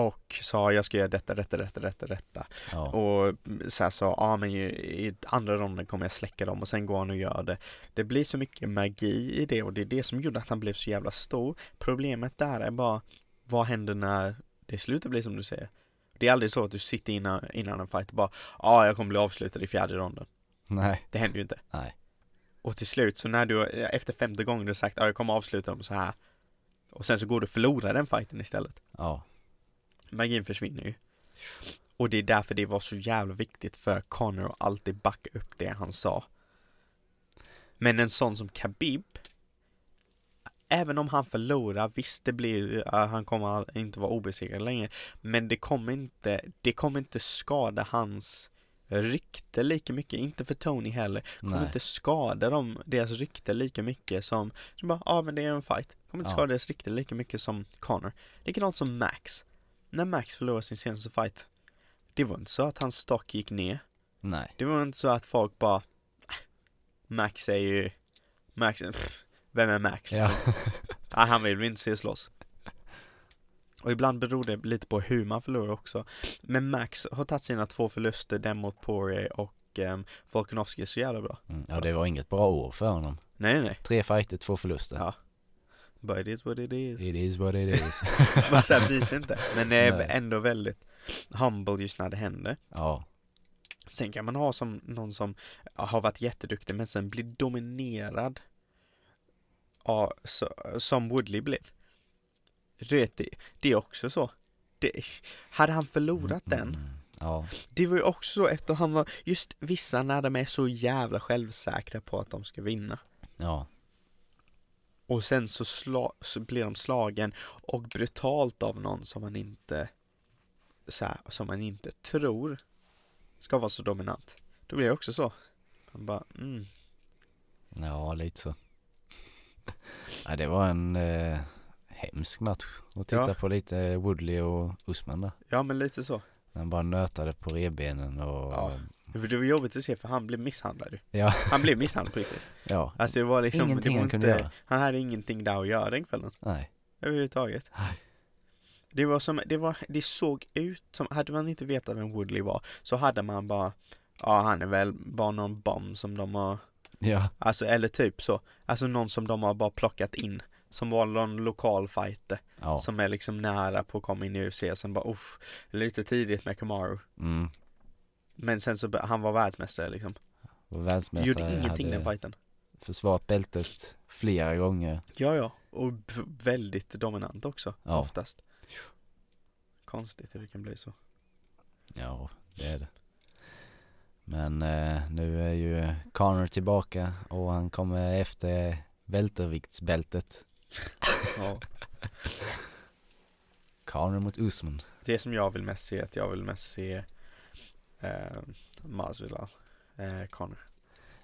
och sa jag ska göra detta, detta, detta, detta, detta. ja. Och så här sa, ja men ju, i andra ronden kommer jag släcka dem och sen går han och gör det. Det blir så mycket magi i det och det är det som gjorde att han blev så jävla stor. Problemet där är bara, vad händer när det slutar bli som du säger? Det är aldrig så att du sitter innan, innan en fight och bara, ja jag kommer bli avslutad i fjärde ronden. Nej. Det händer ju inte. Nej. Och till slut så när du, efter femte gången du har sagt, ja jag kommer avsluta dem så här. Och sen så går du och förlorar den fighten istället. Ja. Magin försvinner ju. Och det är därför det var så jävla viktigt för Connor att alltid backa upp det han sa. Men en sån som Khabib Även om han förlorar, visst det blir, han kommer inte vara obesegrad längre Men det kommer inte, det kommer inte skada hans rykte lika mycket, inte för Tony heller Kommer Nej. inte skada dem, deras rykte lika mycket som, som bara, ja ah, men det är en fight Kommer inte Ja. skada deras rykte lika mycket som Connor Likadant som Max När Max förlorade sin senaste fight Det var inte så att hans stock gick ner Nej. Det var inte så att folk bara "Äh, Max är ju Max, pff, vem är Max Ja. liksom? Nej, han vill vi inte se slåss Och ibland beror det lite på hur man förlorar också Men Max har tagit sina två förluster, den mot Poirier och um, Volkanovski så jävla bra Mm. Ja, det var inget bra år för honom. Nej nej, nej, Tre fighter, två förluster. Ja. But it is what it is It is what it is. Man så här bryr sig inte Men det är Nej. ändå väldigt humble just när det händer ja. Sen kan man ha som någon som har varit jätteduktig men sen blir dominerad av, så, som Woodley blev. Du vet, det, det är också så. Det, hade han förlorat den, Mm. Ja. det var ju också så efter han var, just vissa när de är så jävla självsäkra på att de ska vinna. Ja. Och sen så, sla, så blir de slagen och brutalt av någon som man inte så här, som man inte tror ska vara så dominant. Då blir det också så. Man bara, mm. Ja, lite så. ja, det var en eh, hemsk match att titta Ja. på lite Woodley och Usman där. Ja men lite så. Han bara nötade på revbenen och Ja. För det var jobbigt att se för han blev misshandlad ja, Han blev misshandlad på riktigt. ja. Alltså det var liksom, Ingenting det var han kunde inte, göra. Han hade ingenting där att göra den kvällen. Nej. Överhuvudtaget. Nej. Det var som, det var, det såg ut som, hade man inte vetat vem Woodley var så hade man bara Ja han är väl bara någon bomb som de har Ja, Alltså eller typ så Alltså någon som de har bara plockat in Som var någon lokal fighter ja. Som är liksom nära på att komma in i UFC sen bara usch Lite tidigt med Kamaru Mm. Men sen så, han var världsmästare liksom Och världsmästare Gjorde ingenting den fighten försvarat bältet flera gånger. Ja ja, och väldigt dominant också Ja. oftast Konstigt hur det kan bli så Ja, det är det. Men eh, nu är ju Connor tillbaka och han kommer efter välterviktsbältet. Ja Connor mot Usman. Det som jag vill mest se att jag vill mest se eh, Masvidal eh, Connor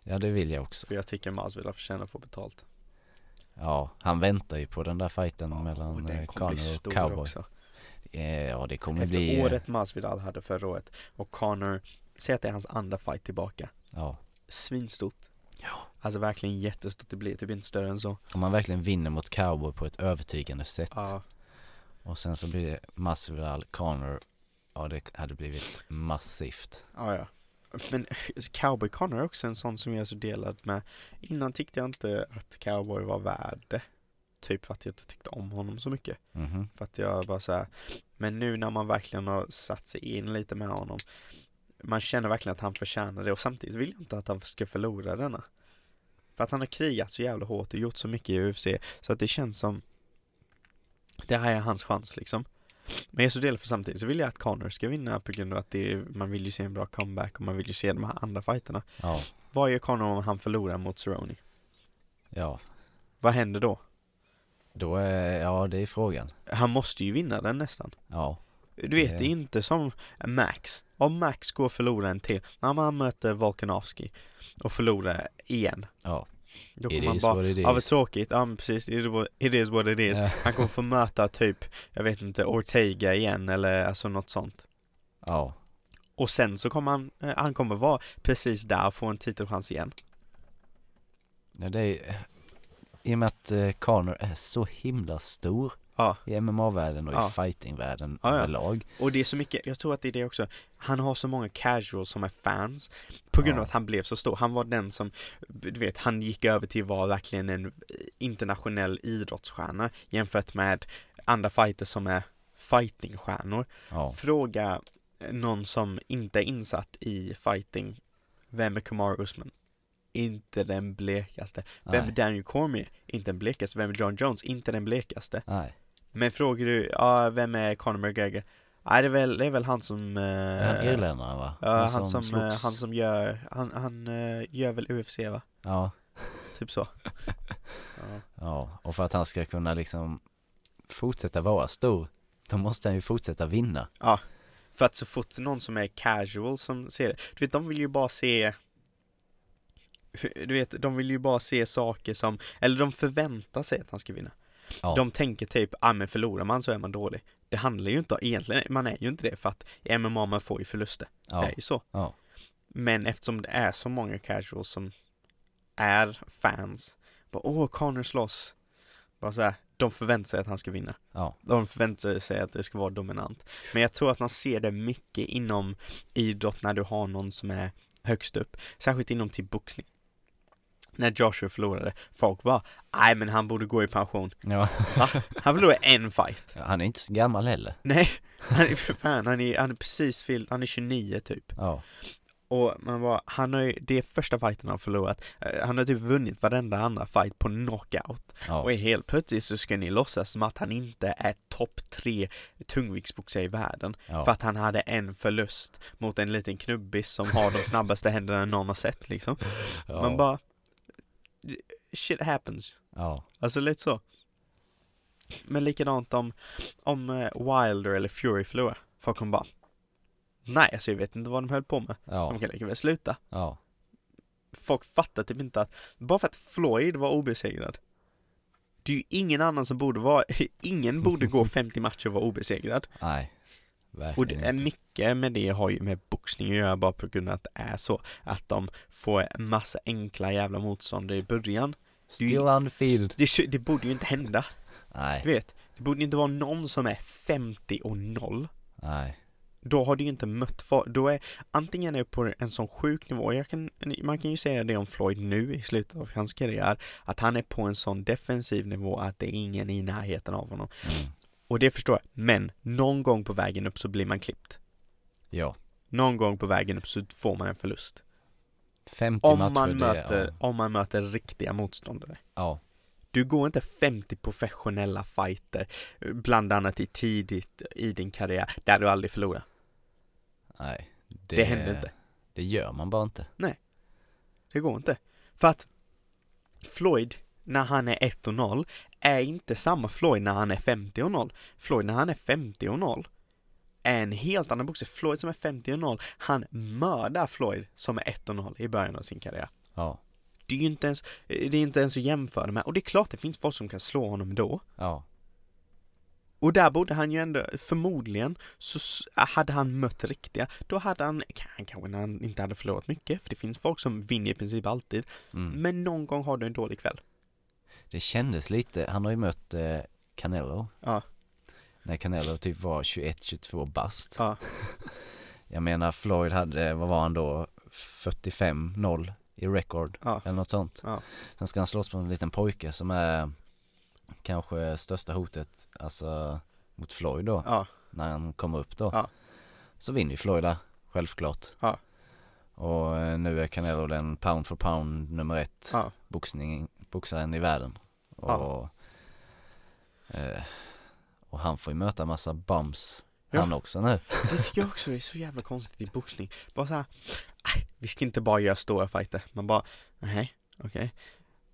Ja, det vill jag också. För jag tycker Masvidal förtjänar att få betalt Ja, han väntar ju på den där fighten och mellan eh, Connor och Cowboy. också Eh, Ja, det kommer Efter bli... eh, året Masvidal hade förra året och Connor, säg att det är hans andra fight tillbaka Ja, Svinstort Ja. Alltså verkligen jättestort, det blir typ inte större än så om man verkligen vinner mot Cowboy på ett övertygande sätt. Ja, Och sen så blir det Masvidal, Connor. Ja, det hade blivit massivt. ja, ja. Men Cowboy Connor är också en sån som jag är så delad med Innan tyckte jag inte att Cowboy var värd det Typ för att jag inte tyckte om honom så mycket Mhm. För att jag bara så här. Men nu när man verkligen har satt sig in lite med honom Man känner verkligen att han förtjänar det och samtidigt vill jag inte att han ska förlora denna För att han har krigat så jävla hårt och gjort så mycket i UFC Så att det känns som Det här är hans chans liksom Men jag är så delad för samtidigt så vill jag att Connor ska vinna på grund av att det är, man vill ju se en bra comeback och man vill ju se de här andra fighterna Ja, Vad gör Connor om han förlorar mot Cerrone? ja. Vad händer då? Då är, ja det är frågan. Han måste ju vinna den nästan Ja, Du vet, Det- det är inte som Max. Om Max går och förlorar en till, när man möter Volkanovski och förlorar igen. ja. Då kommer is bara, ja vad tråkigt, ja men precis, it is what it is. Han kommer få möta typ, jag vet inte, Ortega igen eller alltså något sånt. Ja, Och sen så kommer han, eh, han kommer vara precis där och få en titelchans igen. Ja, det är, I och med att eh, Conor är så himla stor Ja. i MMA-världen och Ja. i fighting-världen Ja, överlag. Och det är så mycket, jag tror att det är det också, han har så många casuals som är fans på grund av att han blev så stor. Han var den som, du vet, han gick över till att vara verkligen en internationell idrottsstjärna jämfört med andra fighters som är fightingstjärnor. Fråga någon som inte är insatt i fighting, vem är Kumar Usman? Inte den blekaste. Vem är nej, Daniel Cormier? Inte den blekaste. Vem är John Jones? Inte den blekaste. nej. Men frågar du, ja, vem är Conor McGregor? Nej, det är väl, det är väl han som... Är han irländare va? Ja, han som, eh, han som gör, han, han eh, gör väl UFC va? Ja, Typ så. ja. ja, och för att han ska kunna liksom fortsätta vara stor, då måste han ju fortsätta vinna. För att så fort någon som är casual som ser det, du vet de vill ju bara se du vet, de vill ju bara se saker som, eller de förväntar sig att han ska vinna. Ja. De tänker typ, ah men förlorar man så är man dålig. Det handlar ju inte, egentligen, man är ju inte det för att i MMA man får ju förluster. Det Ja, är ju så. ja, Men eftersom det är så många casuals som är fans, bara åh, Connor slåss. Bara så här, de förväntar sig att han ska vinna. ja, De förväntar sig att det ska vara dominant. Men jag tror att man ser det mycket inom idrott när du har någon som är högst upp. Särskilt inom till boxning. När Joshua förlorade, folk bara nej men han borde gå i pension. ja. Han förlorade en fight. Han är inte så gammal heller. Nej, han är för fan, han är, han är precis fylld, han är 29 typ. Ja, Och man bara, han har ju, det är första fighten han förlorat. Eh, Han har typ vunnit varenda andra fight på knockout. ja, Och helt plötsligt så ska ni låtsas som att han inte är topp tre tungviktsboxare i världen. ja. För att han hade en förlust mot en liten knubbis som har de snabbaste händerna någon har sett liksom. ja. Man bara, shit happens. ja, Alltså lite så. Men likadant om, om eh, Wilder eller Fury förlorar. Folk kommer bara, nej alltså jag vet inte vad de höll på med. ja, De kan lika väl sluta. ja, Folk fattar typ inte att, bara för att Floyd var obesegrad. Det är ju ingen annan som borde vara, ingen borde gå 50 matcher och vara obesegrad. nej. Och det är mycket med det har ju med boxning att göra bara på grund av att det är så. Att de får en massa enkla jävla motstånd i början. Still undefeated. Det, det borde ju inte hända. Du Nej, vet, det borde inte vara någon som är 50 och 0. nej, Då har du ju inte mött för, då är antingen är det på en sån sjuk nivå, jag kan, man kan ju säga det om Floyd nu i slutet av hans karriär, att han är på en sån defensiv nivå att det är ingen i närheten av honom. mm. Och det förstår jag, men någon gång på vägen upp så blir man klippt. ja. Någon gång på vägen upp så får man en förlust. 50 Om man det, möter, ja, om man möter riktiga motståndare. ja, Du går inte 50 professionella fighter, bland annat i tidigt i din karriär, där du aldrig förlorar. nej. Det händer inte. Det gör man bara inte. Det går inte. För att Floyd, när han är 1 och 0, är inte samma Floyd när han är 50 och 0. Floyd när han är 50 och 0 är en helt annan boxare. Floyd som är 50 och 0, han mördar Floyd som är 1 och 0 i början av sin karriär. Ja, Det är ju inte ens, det är inte ens att jämföra med. Och det är klart det finns folk som kan slå honom då. ja, Och där borde han ju ändå, förmodligen, så hade han mött riktiga, då hade han, han kanske när han inte hade förlorat mycket, för det finns folk som vinner i princip alltid, mm. men någon gång har du en dålig kväll. Det kändes lite, han har ju mött eh, Canelo. Ja. När Canelo typ var 21-22 bast. Ja. Jag menar Floyd hade, vad var han då, 45-0 i record Ja. eller något sånt. Ja. Sen ska han slåss på en liten pojke som är kanske största hotet, alltså mot Floyd då, Ja. när han kommer upp då. Ja. Så vinner ju Floyd där, självklart. Ja. Och eh, nu är Canelo den pound for pound nummer ett Ja. boxning, boxaren i världen. Och, Ja. eh, och han får ju möta massa bums Ja. han också nu. Det tycker jag också är så jävla konstigt i boxning. Bara såhär, "Aj, vi ska inte bara göra stora fighter. Man bara, nej, okej.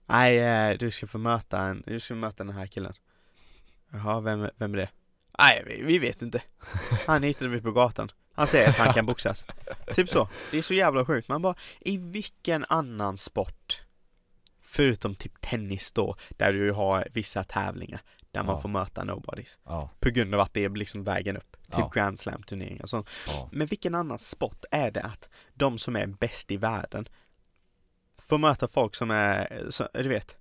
Nej, eh, du ska få möta en, du ska möta den här killen. Jaha, vem, vem är det? Nej, vi, vi vet inte. Han hittade vi på gatan. Han säger att han kan boxas. Typ så. Det är så jävla sjukt. Man bara, i vilken annan sport, förutom typ tennis då, där du har vissa tävlingar, där man Ja. får möta nobodies. Ja, På grund av att det är liksom vägen upp till Ja. Grand Slam turneringar och sånt. Men vilken annan sport är det att de som är bäst i världen får möta folk som är, så, du vet,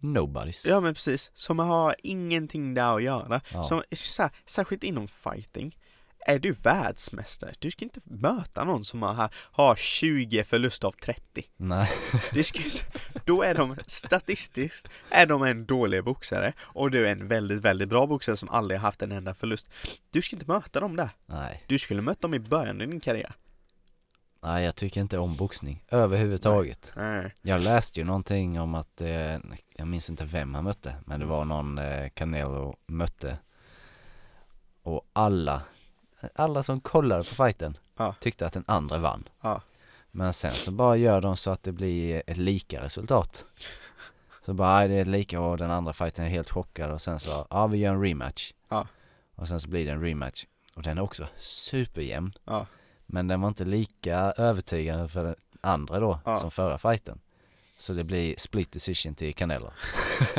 nobodies. ja men precis, som har ingenting där att göra. Som, så här, särskilt inom fighting. Är du världsmästare, du ska inte möta någon som har, har 20 förluster av 30. Nej, Det ska inte, då är de statistiskt är de en dålig boxare och du är en väldigt, väldigt bra boxare som aldrig har haft en enda förlust. Du ska inte möta dem där. nej, Du skulle möta dem i början av din karriär. nej jag tycker inte om boxning överhuvudtaget. Nej. Jag läste ju någonting om att, eh, jag minns inte vem han mötte, men det var någon eh, Canelo mötte. Och alla, alla som kollade på fighten Ja. tyckte att den andra vann. Ja. Men sen så bara gör de så att det blir ett lika resultat. Så bara, "Aj, det är lika och den andra fighten är helt chockad och sen så, ja vi gör en rematch. Ja. Och sen så blir det en rematch. Och den är också superjämn. Ja. Men den var inte lika övertygande för den andra då, Ja. som förra fighten. Så det blir split decision till Canelo.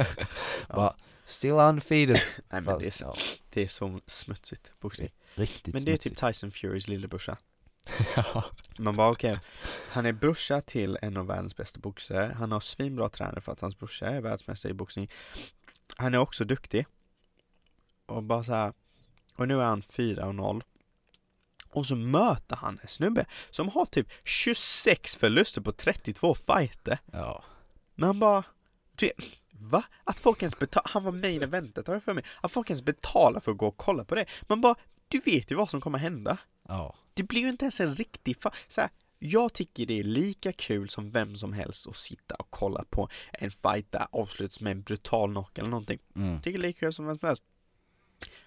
Bara, still undefeated. Nej men Fast, det är, så, ja, det är så smutsigt boxning. riktigt Men det är typ. Tyson Furys lillebrorsa. ja. Man bara okej, han är brorsa till en av världens bästa boxare. Han har svinbra tränare för att hans brorsa är världsmästare i boxning. Han är också duktig. Och bara så här. Och nu är han 4 och 0. Och så möter han en snubbe som har typ 26 förluster på 32 fighter. ja. Men han bara, va? Att folk ens betalar, han var med i eventet har jag för mig. Att folk ens betalar för att gå och kolla på det. Man bara, du vet ju vad som kommer hända. Ja. Det blir ju inte ens en riktig fa- så här, Jag tycker det är lika kul som vem som helst att sitta och kolla på en fight där avslutas med en brutal knock eller någonting. Mm. Tycker det är lika kul som vem som helst.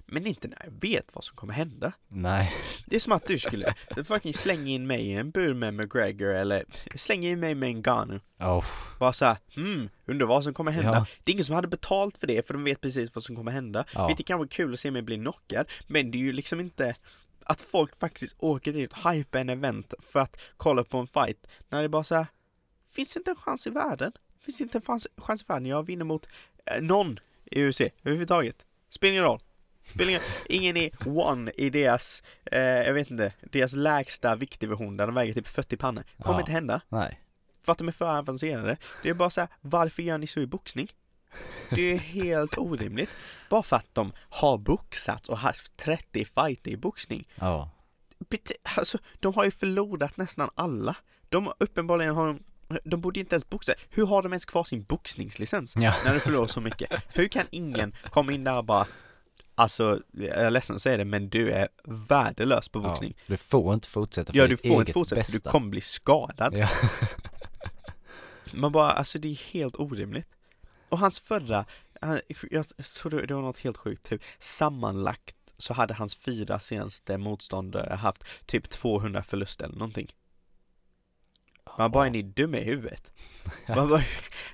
Men inte när jag vet vad som kommer hända. Nej. Det är som att du skulle fucking slänga in mig i en bur med McGregor eller slänga in mig med en Ganu. Oh. Bara såhär, hmm, undrar vad som kommer hända. Ja. Det är ingen som hade betalt för det för de vet precis vad som kommer hända. Ja. Vilket kan vara kul att se mig bli knockad, men det är ju liksom inte att folk faktiskt åker dit och hypar en event för att kolla på en fight. När det är bara såhär, finns det inte en chans i världen? Finns inte en chans, chans i världen? Jag vinner mot eh, någon i UFC överhuvudtaget. Spelar ingen roll. Ingen, är one i deras, eh, jag vet inte, deras lägsta viktdivision där de väger typ 40 pannor. Kommer Ja. inte hända. Nej. För att de är för avancerade. Det är bara så här, varför gör ni så i boxning? Det är helt orimligt. Bara för att de har boxats och haft 30 fighter i boxning. Ja. Alltså, de har ju förlorat nästan alla. De uppenbarligen har de, de borde inte ens boxa. Hur har de ens kvar sin boxningslicens? Ja. När de förlorar så mycket. Hur kan ingen komma in där och bara Alltså, jag är ledsen att säga det, men du är värdelös på ja. boxning. Du får inte fortsätta för Ja, du ditt får inte fortsätta, för bästa. du kommer bli skadad. Ja. Man bara, alltså det är helt orimligt. Och hans förra, han, jag tror det var något helt sjukt, typ sammanlagt så hade hans fyra senaste motståndare haft typ 200 förluster eller någonting. Man bara, är ni dumma i huvudet? Man bara,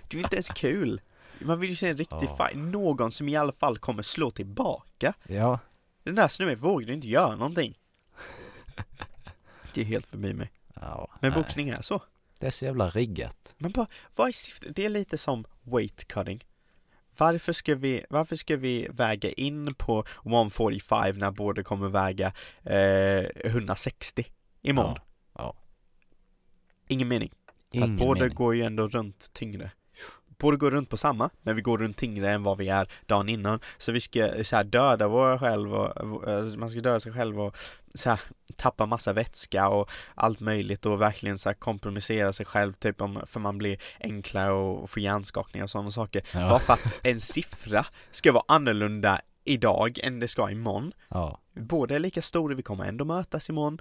det är inte ens kul. Man vill ju se en riktig Ja. fight, någon som i alla fall kommer slå tillbaka. Ja. Den där snubben vågade inte göra någonting. Det är helt förbi mig. ja. Men nej. boxning är så. Det är så jävla riggat. Men bara, vad är syftet? Det är lite som weight cutting. Varför ska vi, varför ska vi väga in på 145 när båda kommer väga eh, 160 imorgon? Ja. ja. Ingen mening. För Ingen att båda går ju ändå runt tyngre. Båda går runt på samma, men vi går runt tyngre än vad vi är dagen innan. Så vi ska så här, döda våra själv och, eh, man ska döda sig själv och så här, tappa massa vätska och allt möjligt och verkligen så här, kompromissera sig själv typ om, för man blir enklare och får hjärnskakningar och sådana saker. Bara Ja. för att en siffra ska vara annorlunda idag än det ska imorgon. ja. Båda är lika stora, vi kommer ändå mötas imorgon.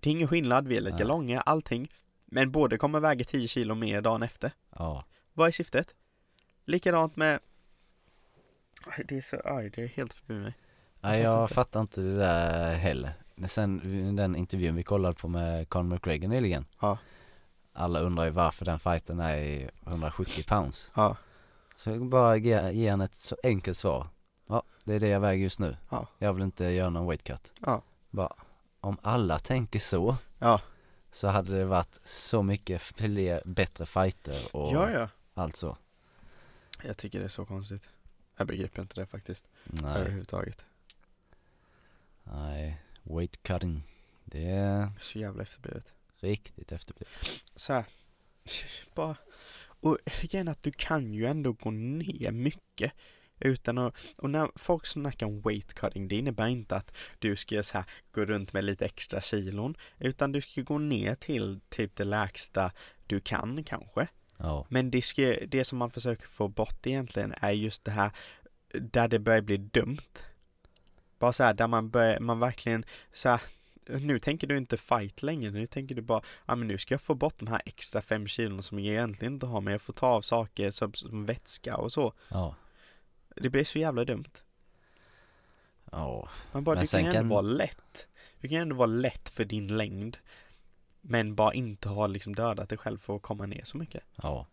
Det är ingen skillnad, vi är lika Nej. långa, allting. Men båda kommer väga 10 kilo mer dagen efter. Ja. Vad är syftet? Likadant med... Det är så, aj, det är helt förbi mig. Nej, Jag jag fattar inte det där heller. Men Sen den intervjun vi kollade på med Conor McGregor nyligen. Ja. Alla undrar ju varför den fighten är i 170 pounds. Ja, Så jag bara ge, ge han ett så enkelt svar. Ja, det är det jag väger just nu. Ja. Jag vill inte göra någon weight cut. Ja. Bara, om alla tänker så, ja, så hade det varit så mycket fler, bättre fighter och ja, ja. Allt så. Jag tycker det är så konstigt. Jag begriper inte det faktiskt. Nej, Överhuvudtaget. nej, weight cutting. Det är Så jävla efterblivet. riktigt efterblivet. Så här. Bara. Och grejen att du kan ju ändå gå ner mycket. Utan att, och när folk snackar om weight cutting, det innebär inte att du ska så här, gå runt med lite extra kilon. Utan du ska gå ner till typ det lägsta du kan kanske. Ja, Men det, ska, det som man försöker få bort egentligen är just det här där det börjar bli dumt. Bara så här, där man börjar, man verkligen så här, nu tänker du inte fight längre, nu tänker du bara, ja men nu ska jag få bort de här extra fem kilon som jag egentligen inte har, men jag får ta av saker som, som vätska och så. ja, Det blir så jävla dumt. ja, Man bara, Men sen kan ju ändå kan- vara lätt. Du kan ju ändå vara lätt för din längd. Men bara inte ha liksom dödat dig själv för att komma ner så mycket. ja.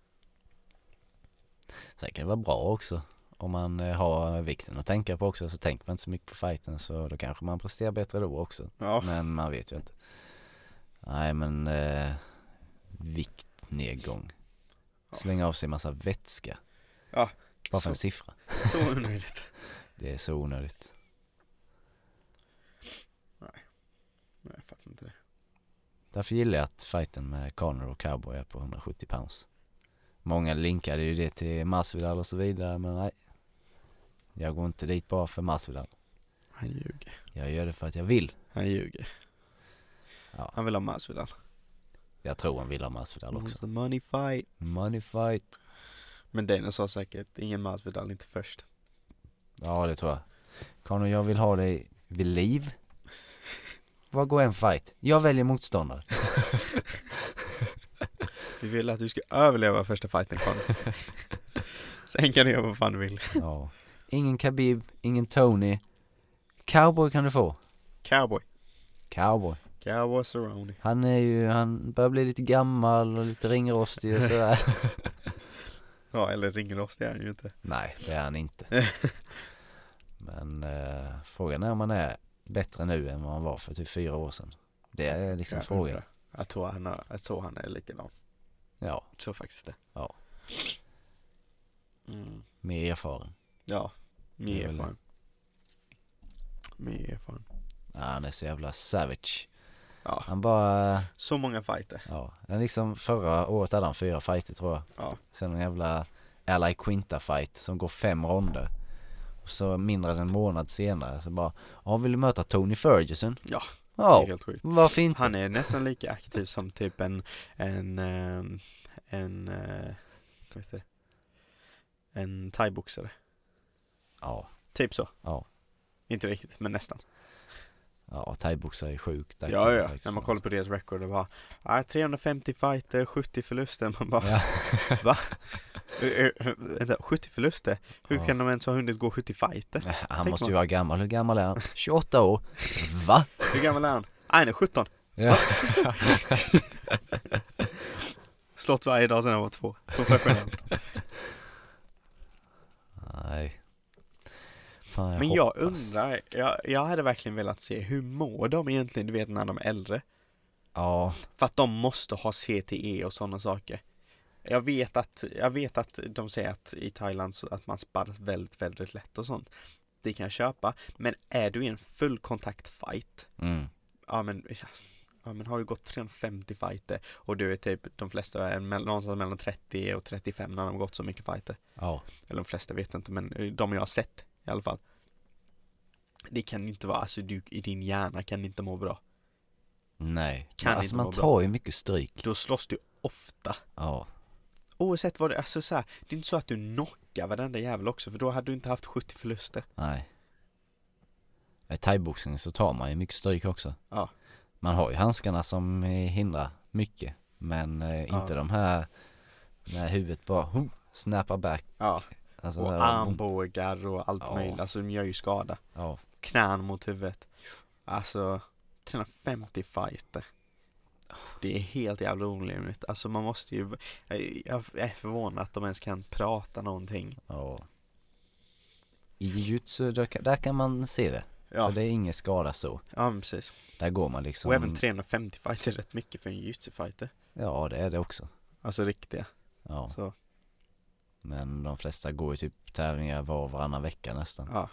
Sen kan det vara bra också. Om man eh, har vikten att tänka på också så tänker man inte så mycket på fighten så då kanske man presterar bättre då också. Ja. Men man vet ju inte. Nej men eh, viktnedgång. Ja. Slänga av sig massa vätska. Ja, Bara för en siffra. Så onödigt. Det är så onödigt. Nej, jag fattar inte det. Därför gillar jag att fighten med Conor och Cowboy är på 170 pounds. Många linkade ju det till Masvidal och så vidare men nej. Jag går inte dit bara för Masvidal. Han ljuger. Jag gör det för att jag vill. Han ljuger. Ja. Han vill ha Masvidal. Jag tror han vill ha Masvidal också. the money fight. Money fight. Men Dana sa säkert ingen Masvidal, inte först. Ja det tror jag. Conor jag vill ha dig vid liv. Vad går en fight? Jag väljer motståndare. Vi vill att du ska överleva första fighten Conor. Sen kan du göra vad fan du vill. Ja. Ingen Khabib, ingen Tony. Cowboy kan du få. Cowboy. Cowboy. Cowboy Cerrone. Han är ju, han börjar bli lite gammal och lite ringrostig och sådär. Ja, eller ringrostig är han ju inte. Nej, det är han inte. Men eh, frågan är om han är bättre nu än vad han var för typ fyra år sedan. Det är liksom Jag frågan. undrar. Jag tror han, har, jag tror han är likadan. Ja, Jag tror faktiskt det. Ja. Mm. mer erfaren. Ja, mer erfaren. Mer erfaren. Ja, han är så jävla savage. Ja, Han bara, så många fighter. ja, han liksom förra året hade han fyra fighter tror jag. Ja. Sen en jävla Ally Quinta fight som går fem ronder. Så mindre än en månad senare så bara, ja vill du möta Tony Ferguson? Ja, det är Ja, helt sjukt. varför inte? Han är nästan lika aktiv som typ en, en, ehm, en, eh, vad heter det? En thaiboxare. Ja, Typ så. ja, Inte riktigt, men nästan. Ja, thaiboxare är sjukt Ja, ja. När man kollar på deras record, det var ah, 350 fighter, 70 förluster. Man bara, Ja, va? Vänta, 70 förluster? Hur Ja. kan de ens ha hunnit gå 70 fighter? han Tänk måste man- ju vara gammal. Hur gammal är han? 28 år? Va? Hur gammal är han? Ah, han är 17. Ja. Slått varje dag sedan han var två. Professionellt. Nej. Fan, jag Men jag hoppas. undrar, jag, jag hade verkligen velat se hur mår de egentligen, du vet när de är äldre? Ja, För att de måste ha CTE och sådana saker. Jag vet att, jag vet att de säger att i Thailand så att man sparras väldigt, väldigt lätt och sånt. Det kan jag köpa. Men är du i en fullkontaktfight, mm. ja men, ja, men har du gått 350 fighter och du är typ, de flesta är någonstans mellan 30 och 35 när de har gått så mycket fighter. Ja, Eller de flesta vet inte, men de jag har sett i alla fall. Det kan inte vara, alltså du, i din hjärna kan inte må bra. nej. Kan alltså man bra. tar ju mycket stryk. Då slåss du ofta. Ja, Oavsett vad det, alltså så här, det är inte så att du knockar varenda jävel också, för då hade du inte haft 70 förluster. nej. I thaiboxning så tar man ju mycket stryk också. Ja. Man har ju handskarna som eh, hindrar mycket. Men eh, Ja. inte de här när huvudet bara huh, snappar back. Ja, Alltså, och armbågar och allt Ja. möjligt, alltså de gör ju skada. Ja, Knän mot huvudet. Alltså, 350 fighter. Det är helt jävla orimligt. Alltså man måste ju, jag är förvånad att de ens kan prata någonting. ja. I jujutsu, där, kan- där kan man se det. Ja, För det är ingen skada så. ja men precis. Där går man liksom. Och även 350 fighter är rätt mycket för en jujutsu-fighter. Ja, det är det också. Alltså riktiga. Ja. Så. Men de flesta går ju typ tävlingar var och varannan vecka nästan. Ja.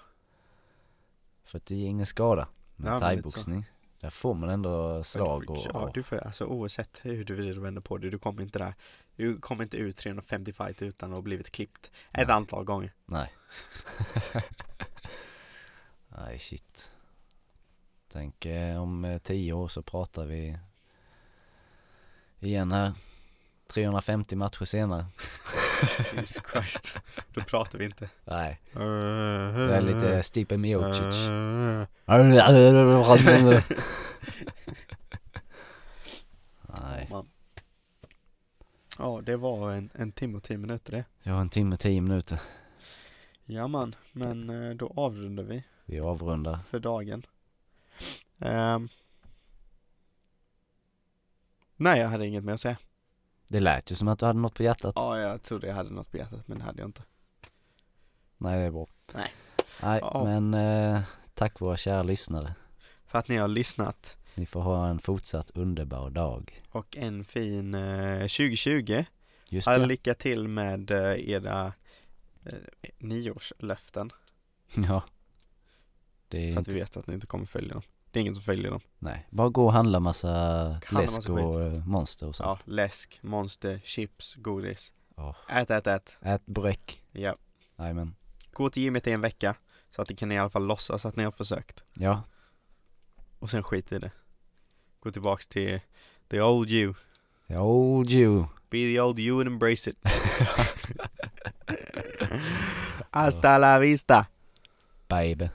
För att det är ingen skada. Men Ja, thaiboxning, där får man ändå slag och, Ja, och du får, alltså oavsett hur du vrider och vänder på det, du kommer inte där. Du kommer inte ut 350 fight utan att ha blivit klippt ett Nej. antal gånger. Nej. Nej shit. Tänk eh, om eh, tio år så pratar vi igen här. 350 matcher senare. Jesus Christ. Då pratar vi inte. Nej, Det det är lite Stipe Miocic. Nej, Man. Ja, det var en, en timme och tio minuter det. har en timme, tio minuter. Ja man, men eh, då avrundar vi Vi avrundar. för dagen. Ehm. nej, jag hade inget mer att säga. Det lät ju som att du hade något på hjärtat. Ja, jag trodde jag hade något på hjärtat, men det hade jag inte. Nej, det är bra. Nej. Nej, Ja. men eh, tack våra kära lyssnare. För att ni har lyssnat. Ni får ha en fortsatt underbar dag. Och en fin eh, 2020. Just All det. lycka till med eh, era eh, nyårslöften. Ja. Det är För att inte, vi vet att ni inte kommer följa dem. Det är ingen som följer dem. nej, bara gå och handla massa Handla läsk massa och eh, monster och sånt. Ja, läsk, monster, chips, godis. Ja. Ät, ät, ät. Ät bräck. Ja. Jajamän. Gå till gymmet i en vecka. Så att ni kan i alla fall låtsas att ni har försökt. Ja, Och sen skit i det. Gå tillbaks till the old you. the old you. Be the old you and embrace it. Hasta la vista. Baby.